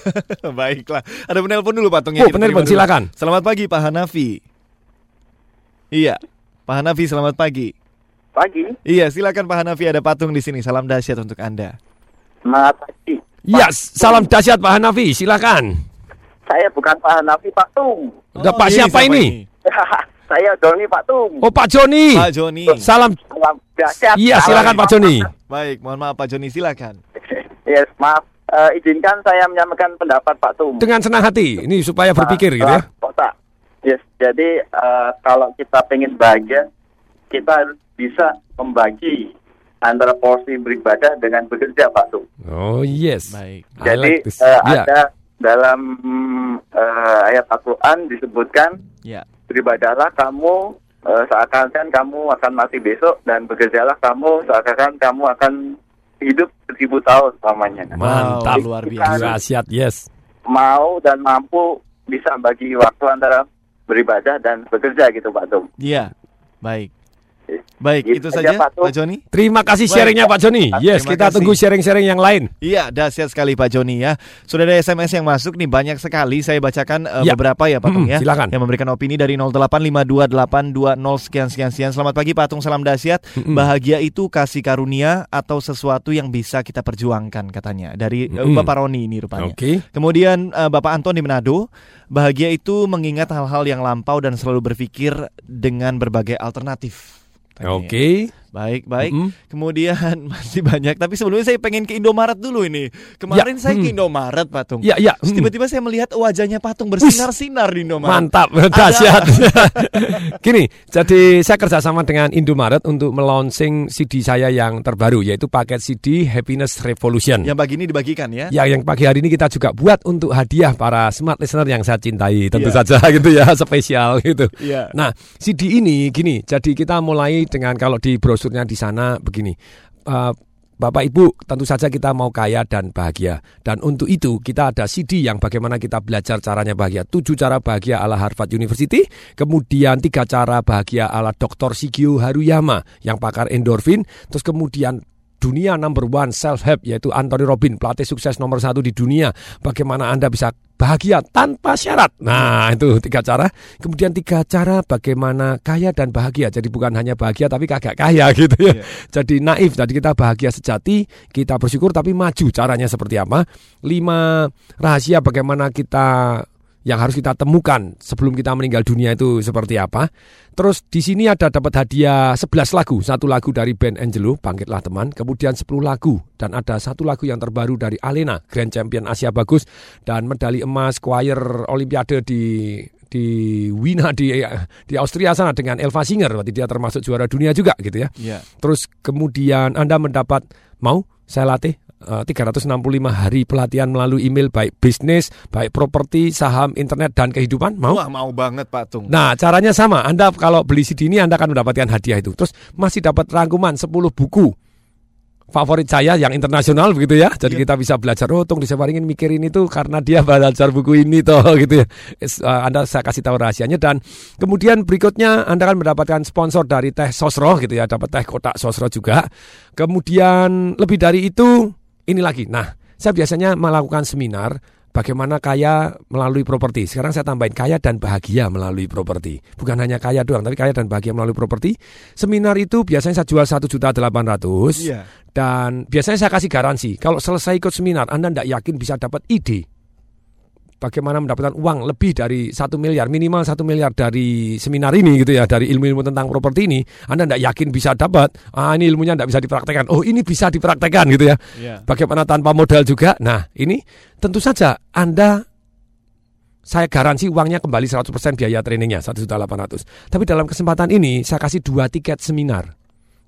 Baiklah. Ada penelpon dulu Pak Tung. Oh, penelpon, silakan. Selamat pagi Pak Hanafi. Iya. Pak Hanafi selamat pagi. Pagi, Iya, silakan Pak Hanafi ada patung di sini. Salam dahsyat untuk Anda. semangat pagi. Ya, salam dahsyat Pak Hanafi, silakan. Saya bukan Pak Hanafi, Pak Tung. Udah, Pak siapa ini? saya Doni Pak Tung. Oh Pak Joni. Pak Joni. Salam. Salam dahsyat. Iya, silakan Pak Joni. Baik, mohon maaf Pak Joni silakan. Yes, maaf. Eh, izinkan saya menyampaikan pendapat Pak Tung. Dengan senang hati, ini supaya berpikir gitu ya. Otak. Yes, jadi eh, kalau kita pengen bahagia, kita harus bisa membagi antara porsi beribadah dengan bekerja, Pak Tung. Oh yes. Baik. Jadi like this. eh, Ya. ada dalam eh, ayat Al-Quran disebutkan Ya. beribadahlah kamu eh, seakan-akan kamu akan mati besok dan bekerjalah kamu seakan-akan kamu akan hidup seribu tahun selamanya. Mantap, luar Kita biasa. Dahsyat, yes. Mau dan mampu bisa bagi waktu antara beribadah dan bekerja gitu Pak Tum. Iya. Baik. Baik, Gitu itu aja, saja Pak Joni. Terima kasih Baik. sharingnya Pak Joni. Yes, Terima kita kasih. tunggu sharing-sharing yang lain. Iya, dahsyat sekali Pak Joni ya. Sudah ada SMS yang masuk nih banyak sekali. Saya bacakan eh, Ya. beberapa ya Pak Tung Mm-mm, ya. silakan. Yang memberikan opini dari 0852820 sekian sekian sekian. Selamat pagi Pak Tung, salam dahsyat. Mm-mm. Bahagia itu kasih karunia atau sesuatu yang bisa kita perjuangkan katanya. Dari Mm-mm. Bapak Roni ini rupanya. Oke. Kemudian eh, Bapak Anton di Manado, bahagia itu mengingat hal-hal yang lampau dan selalu berpikir dengan berbagai alternatif. Tanya. Oke. Baik, baik. Mm-mm. Kemudian masih banyak, tapi sebelumnya saya pengen ke Indomaret dulu ini. Kemarin Ya, saya ke hmm. Indomaret, Patung. Ya, ya, Terus hmm. tiba-tiba saya melihat wajahnya Patung bersinar-sinar di Indomaret. Mantap, dahsyat. Gini, jadi saya kerjasama dengan Indomaret untuk melaunching CD saya yang terbaru, yaitu paket CD Happiness Revolution. Yang pagi ini dibagikan ya. Ya, yang pagi hari ini kita juga buat untuk hadiah para smart listener yang saya cintai, tentu Iya. saja gitu ya, spesial gitu. Iya. Nah, CD ini gini, jadi kita mulai dengan kalau di brosurnya di sana begini. eh, Bapak Ibu, tentu saja kita mau kaya dan bahagia. Dan untuk itu kita ada CD yang bagaimana kita belajar caranya bahagia. Tujuh cara bahagia ala Harvard University. Kemudian tiga cara bahagia ala Dr. Shigio Haruyama yang pakar endorfin. Terus kemudian dunia number one self help yaitu Anthony Robin pelatih sukses nomor satu di dunia. Bagaimana anda bisa bahagia tanpa syarat? Nah itu tiga cara. Kemudian tiga cara bagaimana kaya dan bahagia. Jadi bukan hanya bahagia tapi kagak kaya gitu ya. Jadi naif. Jadi kita bahagia sejati kita bersyukur tapi maju caranya seperti apa? Lima rahasia bagaimana kita yang harus kita temukan sebelum kita meninggal dunia itu seperti apa. Terus di sini ada dapat hadiah 11 lagu, satu lagu dari band Angelo, Bangkitlah Teman, kemudian 10 lagu dan ada satu lagu yang terbaru dari Alena, Grand Champion Asia Bagus dan medali emas choir Olimpiade di di Wina di di Austria sana dengan Elva Singer, berarti dia termasuk juara dunia juga gitu ya. Iya. Terus kemudian Anda mendapat mau saya latih 365 hari pelatihan melalui email baik bisnis, baik properti, saham, internet dan kehidupan. Mau? Wah, mau banget Pak Tung. Nah, caranya sama. Anda kalau beli CD ini Anda akan mendapatkan hadiah itu. Terus masih dapat rangkuman 10 buku favorit saya yang internasional begitu ya. Jadi kita bisa belajar oh tung disebaringin mikirin itu karena dia belajar buku ini toh gitu ya. Eh, Anda saya kasih tahu rahasianya dan kemudian berikutnya Anda akan mendapatkan sponsor dari teh Sosro gitu ya, dapat teh kotak Sosro juga. Kemudian lebih dari itu ini lagi. Nah, saya biasanya melakukan seminar bagaimana kaya melalui properti. Sekarang saya tambahin kaya dan bahagia melalui properti. Bukan hanya kaya doang, tapi kaya dan bahagia melalui properti. Seminar itu biasanya saya jual satu juta delapan ratus. Iya. Dan biasanya saya kasih garansi, kalau selesai ikut seminar, Anda tidak yakin bisa dapat ide. Bagaimana mendapatkan uang lebih dari satu miliar, minimal satu miliar dari seminar ini gitu ya, dari ilmu-ilmu tentang properti ini, Anda tidak yakin bisa dapat, ah ini ilmunya tidak bisa dipraktekkan, oh ini bisa dipraktekkan gitu ya. Iya. Bagaimana tanpa modal juga, nah ini tentu saja Anda saya garansi uangnya kembali 100% biaya trainingnya 1.800. Tapi dalam kesempatan ini saya kasih dua tiket seminar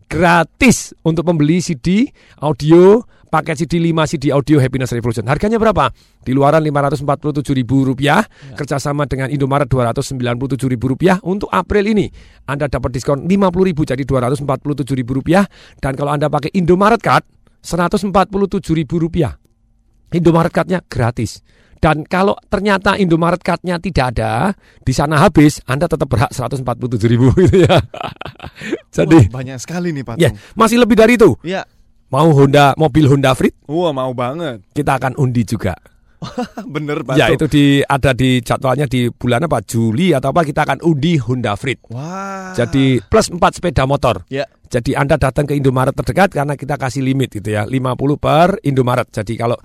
gratis untuk membeli CD audio paket CD 5 CD audio Happiness Revolution. Harganya berapa? Di luaran Rp547.000, kerjasama dengan Indomaret Rp297.000 untuk April ini. Anda dapat diskon Rp50.000 jadi Rp247.000 dan kalau Anda pakai Indomaret Card Rp147.000. Indomaret Card-nya gratis. Dan kalau ternyata Indomaret Card-nya tidak ada, di sana habis, Anda tetap berhak 147 ribu gitu ya. Jadi Wah, banyak sekali nih Pak ya masih lebih dari itu. Iya. Mau Honda mobil Honda Freed, Wah, mau banget. kita akan undi juga. Bener Pak ya itu di ada di jadwalnya di bulan apa Juli atau apa kita akan undi Honda Freed. Wah. Jadi plus 4 sepeda motor. Ya. Jadi Anda datang ke Indomaret terdekat karena kita kasih limit gitu ya, 50 per Indomaret. Jadi kalau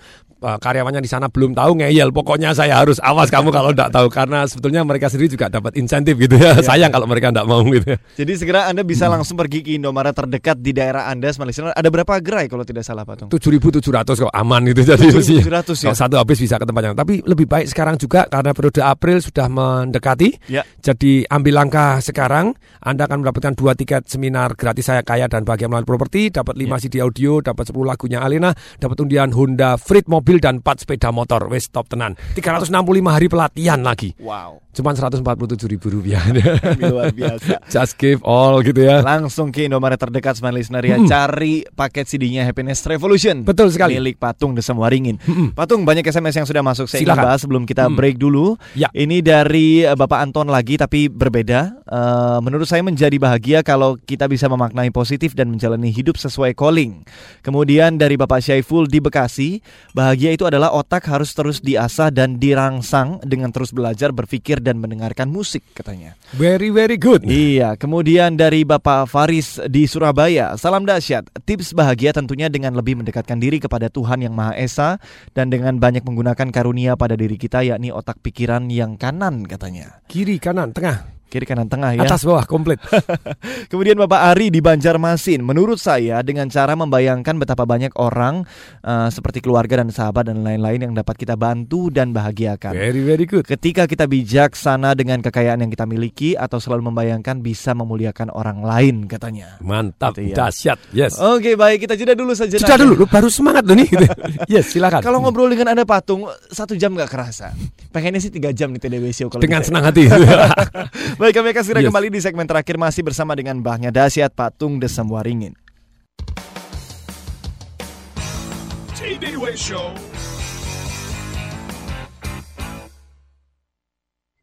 uh, karyawannya di sana belum tahu ngeyel, pokoknya saya harus awas kamu kalau tidak tahu karena sebetulnya mereka sendiri juga dapat insentif gitu ya. Iya. Sayang kalau mereka tidak mau gitu. ya. Jadi segera Anda bisa langsung pergi ke Indomaret terdekat di daerah Anda, Listener. Ada berapa gerai kalau tidak salah Pak Tung? 7.700 kok aman gitu jadi 7.700 ya? Kalau satu habis bisa ke tempat yang tapi lebih baik sekarang juga karena periode April sudah mendekati. Ya. Jadi ambil langkah sekarang, Anda akan mendapatkan dua tiket seminar gratis saya kaya dan bahagia melalui properti, dapat 5 Ya. CD audio, dapat 10 lagunya Alena, dapat undian Honda Freed mobil dan 4 sepeda motor. Wes top tenan. 365 hari pelatihan lagi. Wow. Cuman 147 ribu rupiah. Luar biasa. Just give all gitu ya. Langsung ke Indomaret terdekat Smart Listener ya. Hmm. Cari paket CD-nya Happiness Revolution. Betul sekali. Milik Patung Desem Waringin. Patung banyak SMS yang sudah masuk. Saya ingin Silakan. bahas sebelum kita Hmm. break dulu. Ya. Ini dari eh, Bapak Anton lagi tapi berbeda. Eh, menurut saya menjadi bahagia kalau kita bisa memaknai positif dan menjalani hidup sesuai calling. Kemudian dari Bapak Syaiful di Bekasi, bahagia itu adalah otak harus terus diasah dan dirangsang dengan terus belajar, berpikir dan mendengarkan musik katanya. Very very good. Iya, kemudian dari Bapak Faris di Surabaya, salam dahsyat. Tips bahagia tentunya dengan lebih mendekatkan diri kepada Tuhan yang Maha Esa dan dengan banyak menggunakan karunia pada diri kita yakni otak pikiran yang kanan katanya. Kiri, kanan, tengah. Kiri kanan tengah ya. Atas bawah komplit. Kemudian Bapak Ari di Banjarmasin, menurut saya dengan cara membayangkan betapa banyak orang eh, seperti keluarga dan sahabat dan lain-lain yang dapat kita bantu dan bahagiakan. Very very good. Ketika kita bijaksana dengan kekayaan yang kita miliki atau selalu membayangkan bisa memuliakan orang lain katanya. Mantap, Gitu ya. dahsyat. Yes. Oke baik kita jeda dulu saja. Sudah dulu, lu baru semangat loh nih. yes, silakan. Kalau ngobrol dengan anda patung satu jam nggak kerasa. Pengennya sih tiga jam nih TDW Show kalau Dengan senang hati. Baik kami akan segera Yes. kembali di segmen terakhir masih bersama dengan Mbahnya Dasyat Patung Desem Waringin. TDW Show.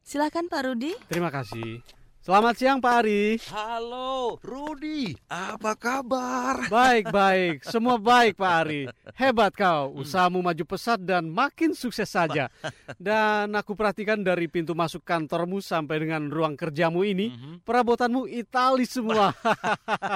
Silakan Pak Rudi. Terima kasih. Selamat siang Pak Ari. Halo, Rudi. Apa kabar? Baik, baik. Semua baik Pak Ari. Hebat kau. Usahamu maju pesat dan makin sukses saja. Dan aku perhatikan dari pintu masuk kantormu sampai dengan ruang kerjamu ini, perabotanmu Itali semua.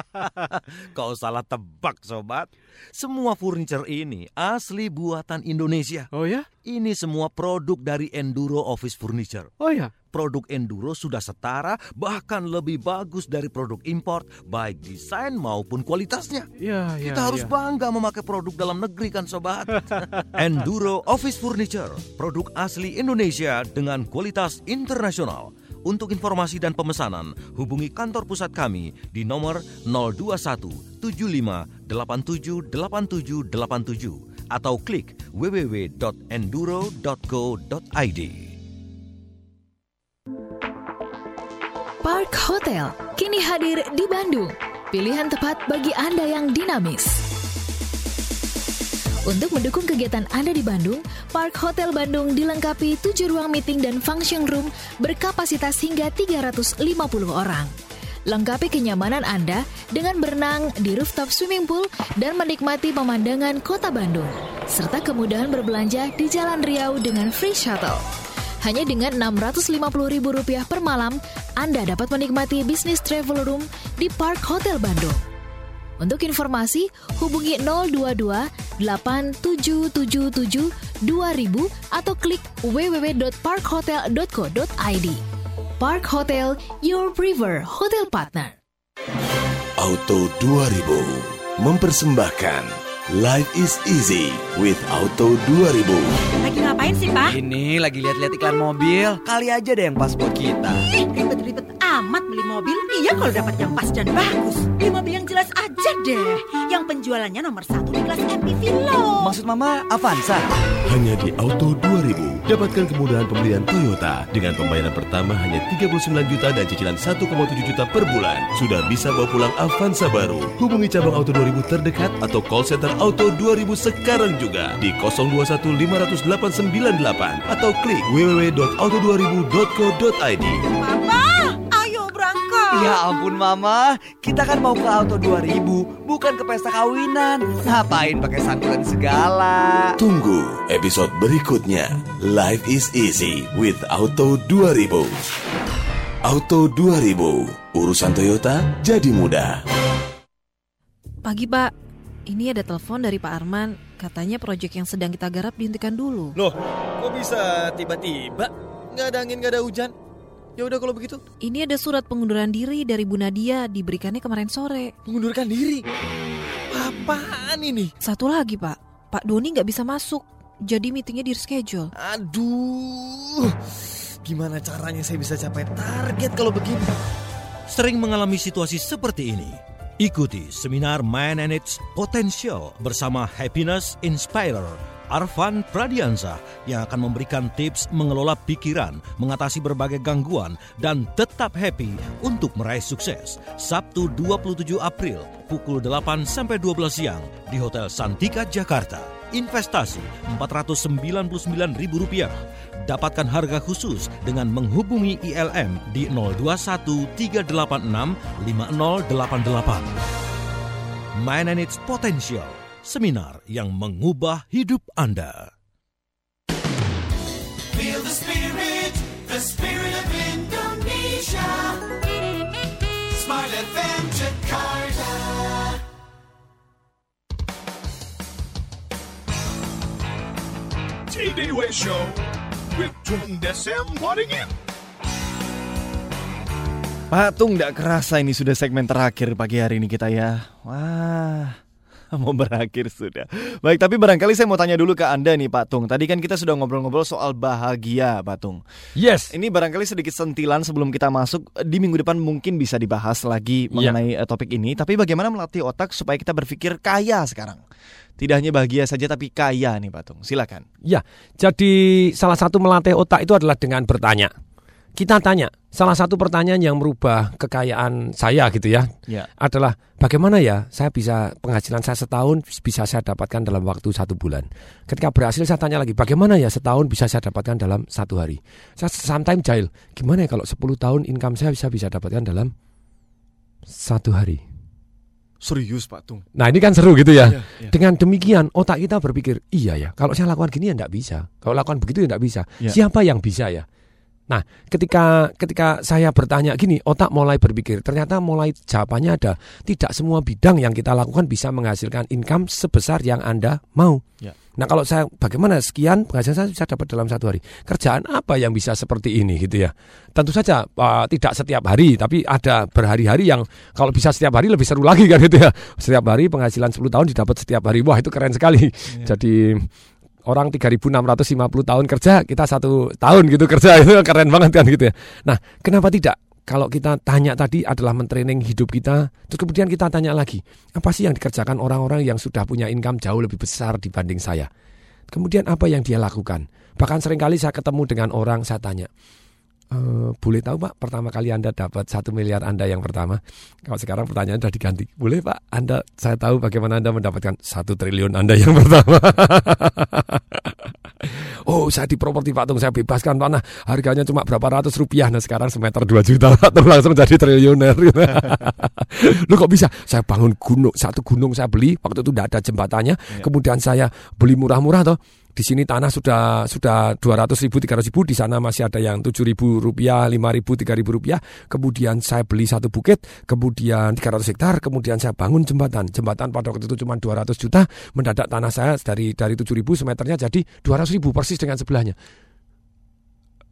Kau salah tebak, sobat. Semua furniture ini asli buatan Indonesia. Oh ya? Ini semua produk dari Enduro Office Furniture. Oh ya? Produk Enduro sudah setara, bahkan lebih bagus dari produk import, baik desain maupun kualitasnya. Ya, ya, Kita harus ya. bangga memakai produk dalam negeri kan sobat. Enduro Office Furniture, produk asli Indonesia dengan kualitas internasional. Untuk informasi dan pemesanan, hubungi kantor pusat kami di nomor 021 75 87 87 87 atau klik www.enduro.co.id. Park Hotel kini hadir di Bandung. Pilihan tepat bagi Anda yang dinamis. Untuk mendukung kegiatan Anda di Bandung, Park Hotel Bandung dilengkapi 7 ruang meeting dan function room berkapasitas hingga 350 orang. Lengkapi kenyamanan Anda dengan berenang di rooftop swimming pool dan menikmati pemandangan kota Bandung, serta kemudahan berbelanja di Jalan Riau dengan free shuttle. Hanya dengan Rp650.000 per malam, Anda dapat menikmati bisnis travel room di Park Hotel Bandung. Untuk informasi, hubungi 022 8777 2000 atau klik www.parkhotel.co.id. Park Hotel, your preferred hotel partner. Auto 2000 mempersembahkan Life is easy with Auto 2000. Lagi ngapain sih, Pak? Ini lagi lihat-lihat iklan mobil. Kali aja deh yang pas buat kita. Eh, ribet-ribet amat beli mobil. Iya kalau dapat yang pas dan bagus. Beli mobil yang jelas aja deh. Yang penjualannya nomor satu di kelas MPV loh. Maksud Mama Avanza? Hanya di Auto 2000 dapatkan kemudahan pembelian Toyota dengan pembayaran pertama hanya 39 juta dan cicilan 1,7 juta per bulan. Sudah bisa bawa pulang Avanza baru. Hubungi cabang Auto 2000 terdekat atau call center Auto 2000 sekarang juga di 021 50898 atau klik www.auto2000.co.id. Papa. Ya ampun Mama, kita kan mau ke Auto 2000, bukan ke pesta kawinan. Ngapain pakai santunan segala? Tunggu episode berikutnya. Life is easy with Auto 2000. Auto 2000, urusan Toyota jadi mudah. Pagi Pak, ini ada telepon dari Pak Arman. Katanya proyek yang sedang kita garap dihentikan dulu. Loh, kok bisa tiba-tiba? Nggak ada angin, nggak ada hujan. Ya udah kalau begitu. Ini ada surat pengunduran diri dari Bu Nadia diberikannya kemarin sore. Mengundurkan diri? Apaan ini? Satu lagi Pak, Pak Doni nggak bisa masuk. Jadi meetingnya di reschedule. Aduh, gimana caranya saya bisa capai target kalau begini? Sering mengalami situasi seperti ini. Ikuti seminar Man and Its Potential bersama Happiness Inspirer Arvan Pradiansa yang akan memberikan tips mengelola pikiran, mengatasi berbagai gangguan, dan tetap happy untuk meraih sukses. Sabtu 27 April pukul 8 sampai 12 siang di Hotel Santika Jakarta. Investasi Rp499.000. Dapatkan harga khusus dengan menghubungi ILM di 021 386 5088. Mind and its potential seminar yang mengubah hidup Anda. Feel the spirit, the spirit of Indonesia. Smart FM Jakarta. TDW Show with Tung Desem Waddingin. Patung tidak kerasa ini sudah segmen terakhir pagi hari ini kita ya. Wah, mau berakhir sudah. Baik, tapi barangkali saya mau tanya dulu ke Anda nih Pak Tung. Tadi kan kita sudah ngobrol-ngobrol soal bahagia Pak Tung. Yes. Ini barangkali sedikit sentilan sebelum kita masuk. Di minggu depan mungkin bisa dibahas lagi mengenai eh, topik ini. Tapi bagaimana melatih otak supaya kita berpikir kaya sekarang? Tidak hanya bahagia saja tapi kaya nih Pak Tung. Silakan. Ya, jadi salah satu melatih otak itu adalah dengan bertanya. Kita tanya, salah satu pertanyaan yang merubah kekayaan saya gitu ya, Ya. adalah bagaimana ya saya bisa penghasilan saya setahun bisa saya dapatkan dalam waktu satu bulan. Ketika berhasil saya tanya lagi, bagaimana ya setahun bisa saya dapatkan dalam satu hari. Saya sometimes jahil, gimana ya kalau 10 tahun income saya bisa bisa dapatkan dalam satu hari. Serius Pak Tung. Nah ini kan seru gitu ya. Iya, iya. Dengan demikian otak kita berpikir, iya ya, kalau saya lakukan gini ya enggak bisa. Kalau lakukan begitu ya enggak bisa. Iya. Siapa yang bisa ya? Nah, ketika ketika saya bertanya gini, otak mulai berpikir. Ternyata mulai jawabannya ada. Tidak semua bidang yang kita lakukan bisa menghasilkan income sebesar yang Anda mau. Ya. Nah, kalau saya bagaimana sekian penghasilan saya bisa dapat dalam satu hari. Kerjaan apa yang bisa seperti ini gitu ya? Tentu saja uh, tidak setiap hari, tapi ada berhari-hari yang kalau bisa setiap hari lebih seru lagi kan gitu ya. Setiap hari penghasilan 10 tahun didapat setiap hari. Wah, itu keren sekali. Jadi orang 3650 tahun kerja, kita satu tahun gitu kerja itu keren banget kan gitu ya. Nah, kenapa tidak? Kalau kita tanya tadi adalah mentraining hidup kita, terus kemudian kita tanya lagi, apa sih yang dikerjakan orang-orang yang sudah punya income jauh lebih besar dibanding saya? Kemudian apa yang dia lakukan? Bahkan sering kali saya ketemu dengan orang, saya tanya, e, boleh tahu Pak, pertama kali Anda dapat satu miliar Anda yang pertama? Kalau sekarang pertanyaan sudah diganti, boleh Pak, Anda saya tahu bagaimana Anda mendapatkan satu triliun Anda yang pertama. Oh saya di properti Pak. Tung saya bebaskan tanah harganya cuma berapa ratus rupiah. Nah sekarang semeter 2 juta Pak. Tung langsung jadi triliuner. Lu kok bisa? Saya bangun gunung satu gunung saya beli. Waktu itu tidak ada jembatannya. Kemudian saya beli murah-murah toh di sini tanah sudah sudah 200 ribu 300 ribu di sana masih ada yang 7 ribu rupiah 5 ribu 3 ribu rupiah. Kemudian saya beli satu bukit kemudian 300 hektar kemudian saya bangun jembatan. Jembatan pada waktu itu cuma 200 juta mendadak tanah saya dari dari 7 ribu semeternya jadi 200 ribu persis dengan sebelahnya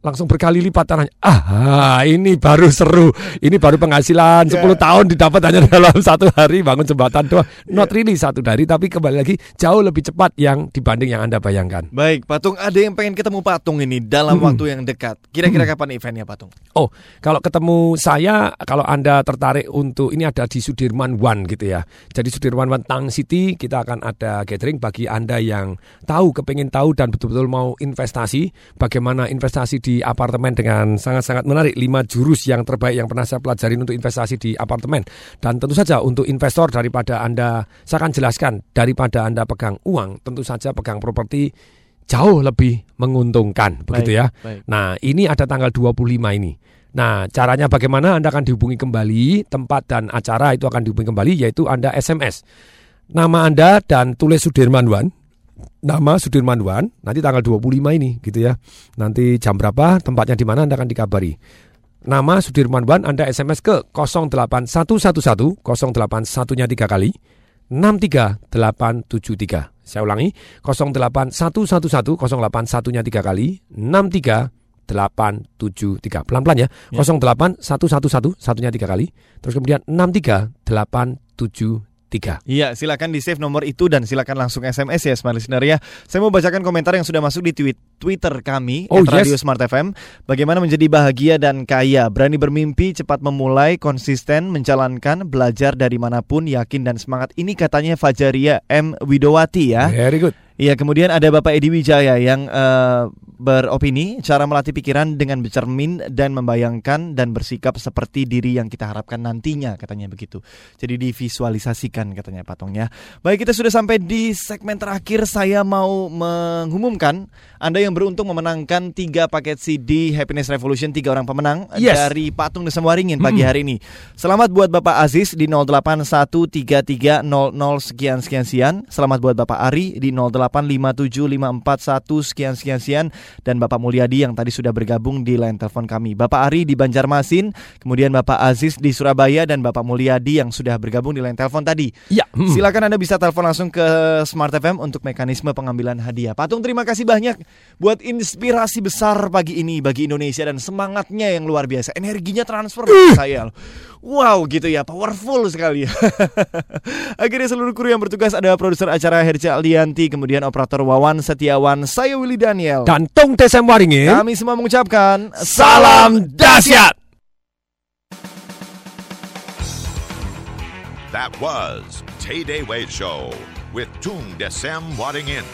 langsung berkali lipat tanahnya. Ah, ini baru seru. Ini baru penghasilan 10 tahun didapat hanya dalam satu hari bangun jembatan doang. Not really satu hari, tapi kembali lagi jauh lebih cepat yang dibanding yang Anda bayangkan. Baik, Patung ada yang pengen ketemu Patung ini dalam Hmm. waktu yang dekat. Kira-kira kapan eventnya Patung? Oh, kalau ketemu saya, kalau Anda tertarik untuk ini ada di Sudirman One gitu ya. Jadi Sudirman One Tang City kita akan ada gathering bagi Anda yang tahu, kepengen tahu dan betul-betul mau investasi. Bagaimana investasi di apartemen dengan sangat-sangat menarik. Lima jurus yang terbaik yang pernah saya pelajarin untuk investasi di apartemen. Dan tentu saja untuk investor daripada Anda, saya akan jelaskan daripada Anda pegang uang, tentu saja pegang properti jauh lebih menguntungkan begitu ya. baik. Nah, ini ada tanggal 25 ini. Nah, caranya bagaimana Anda akan dihubungi kembali, tempat dan acara itu akan dihubungi kembali yaitu Anda SMS. Nama Anda dan tulis Sudirman Wan. Nama Sudirman Wan, nanti tanggal 25 ini gitu ya. Nanti jam berapa, tempatnya di mana Anda akan dikabari. Nama Sudirman Wan Anda SMS ke 08111 081-nya 3 kali 63873. Saya ulangi 08111 081-nya 3 kali 63873. Pelan-pelan ya. 08111 satunya 3 kali terus kemudian 63873. Tiga. Iya, silakan di save nomor itu dan silakan langsung SMS ya Smart Listener ya. Saya mau bacakan komentar yang sudah masuk di tweet Twitter kami Oh, Radio yes. Smart FM. Bagaimana menjadi bahagia dan kaya, berani bermimpi, cepat memulai, konsisten, menjalankan, belajar dari mana pun, yakin dan semangat. Ini katanya Fajaria M Widowati ya. Very good. Iya, kemudian ada Bapak Edi Wijaya yang eh, beropini cara melatih pikiran dengan bercermin dan membayangkan dan bersikap seperti diri yang kita harapkan nantinya katanya begitu. Jadi divisualisasikan katanya patungnya. Baik, kita sudah sampai di segmen terakhir. Saya mau mengumumkan Anda yang beruntung memenangkan tiga paket CD Happiness Revolution tiga orang pemenang Yes. dari Patung Desa Waringin pagi Mm. hari ini. Selamat buat Bapak Aziz di 0813300 sekian sekian sekian. Selamat buat Bapak Ari di 0857541 sekian sekian sekian dan Bapak Mulyadi yang tadi sudah bergabung di line telepon kami. Bapak Ari di Banjarmasin, kemudian Bapak Aziz di Surabaya dan Bapak Mulyadi yang sudah bergabung di line telepon tadi. Ya. hmm. Silakan Anda bisa telepon langsung ke Smart FM untuk mekanisme pengambilan hadiah. Patung terima kasih banyak buat inspirasi besar pagi ini bagi Indonesia dan semangatnya yang luar biasa. Energinya transfer ke saya. loh. Wow gitu ya, powerful sekali. Akhirnya seluruh kru yang bertugas ada produser acara Herja Aldianti, kemudian operator Wawan Setiawan, saya Willy Daniel. Dan Tung Tesem Waringin. Kami semua mengucapkan Salam dahsyat. That was Tay Day Way Show with Tung Desem Wadding In.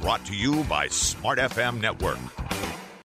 Brought to you by Smart FM Network.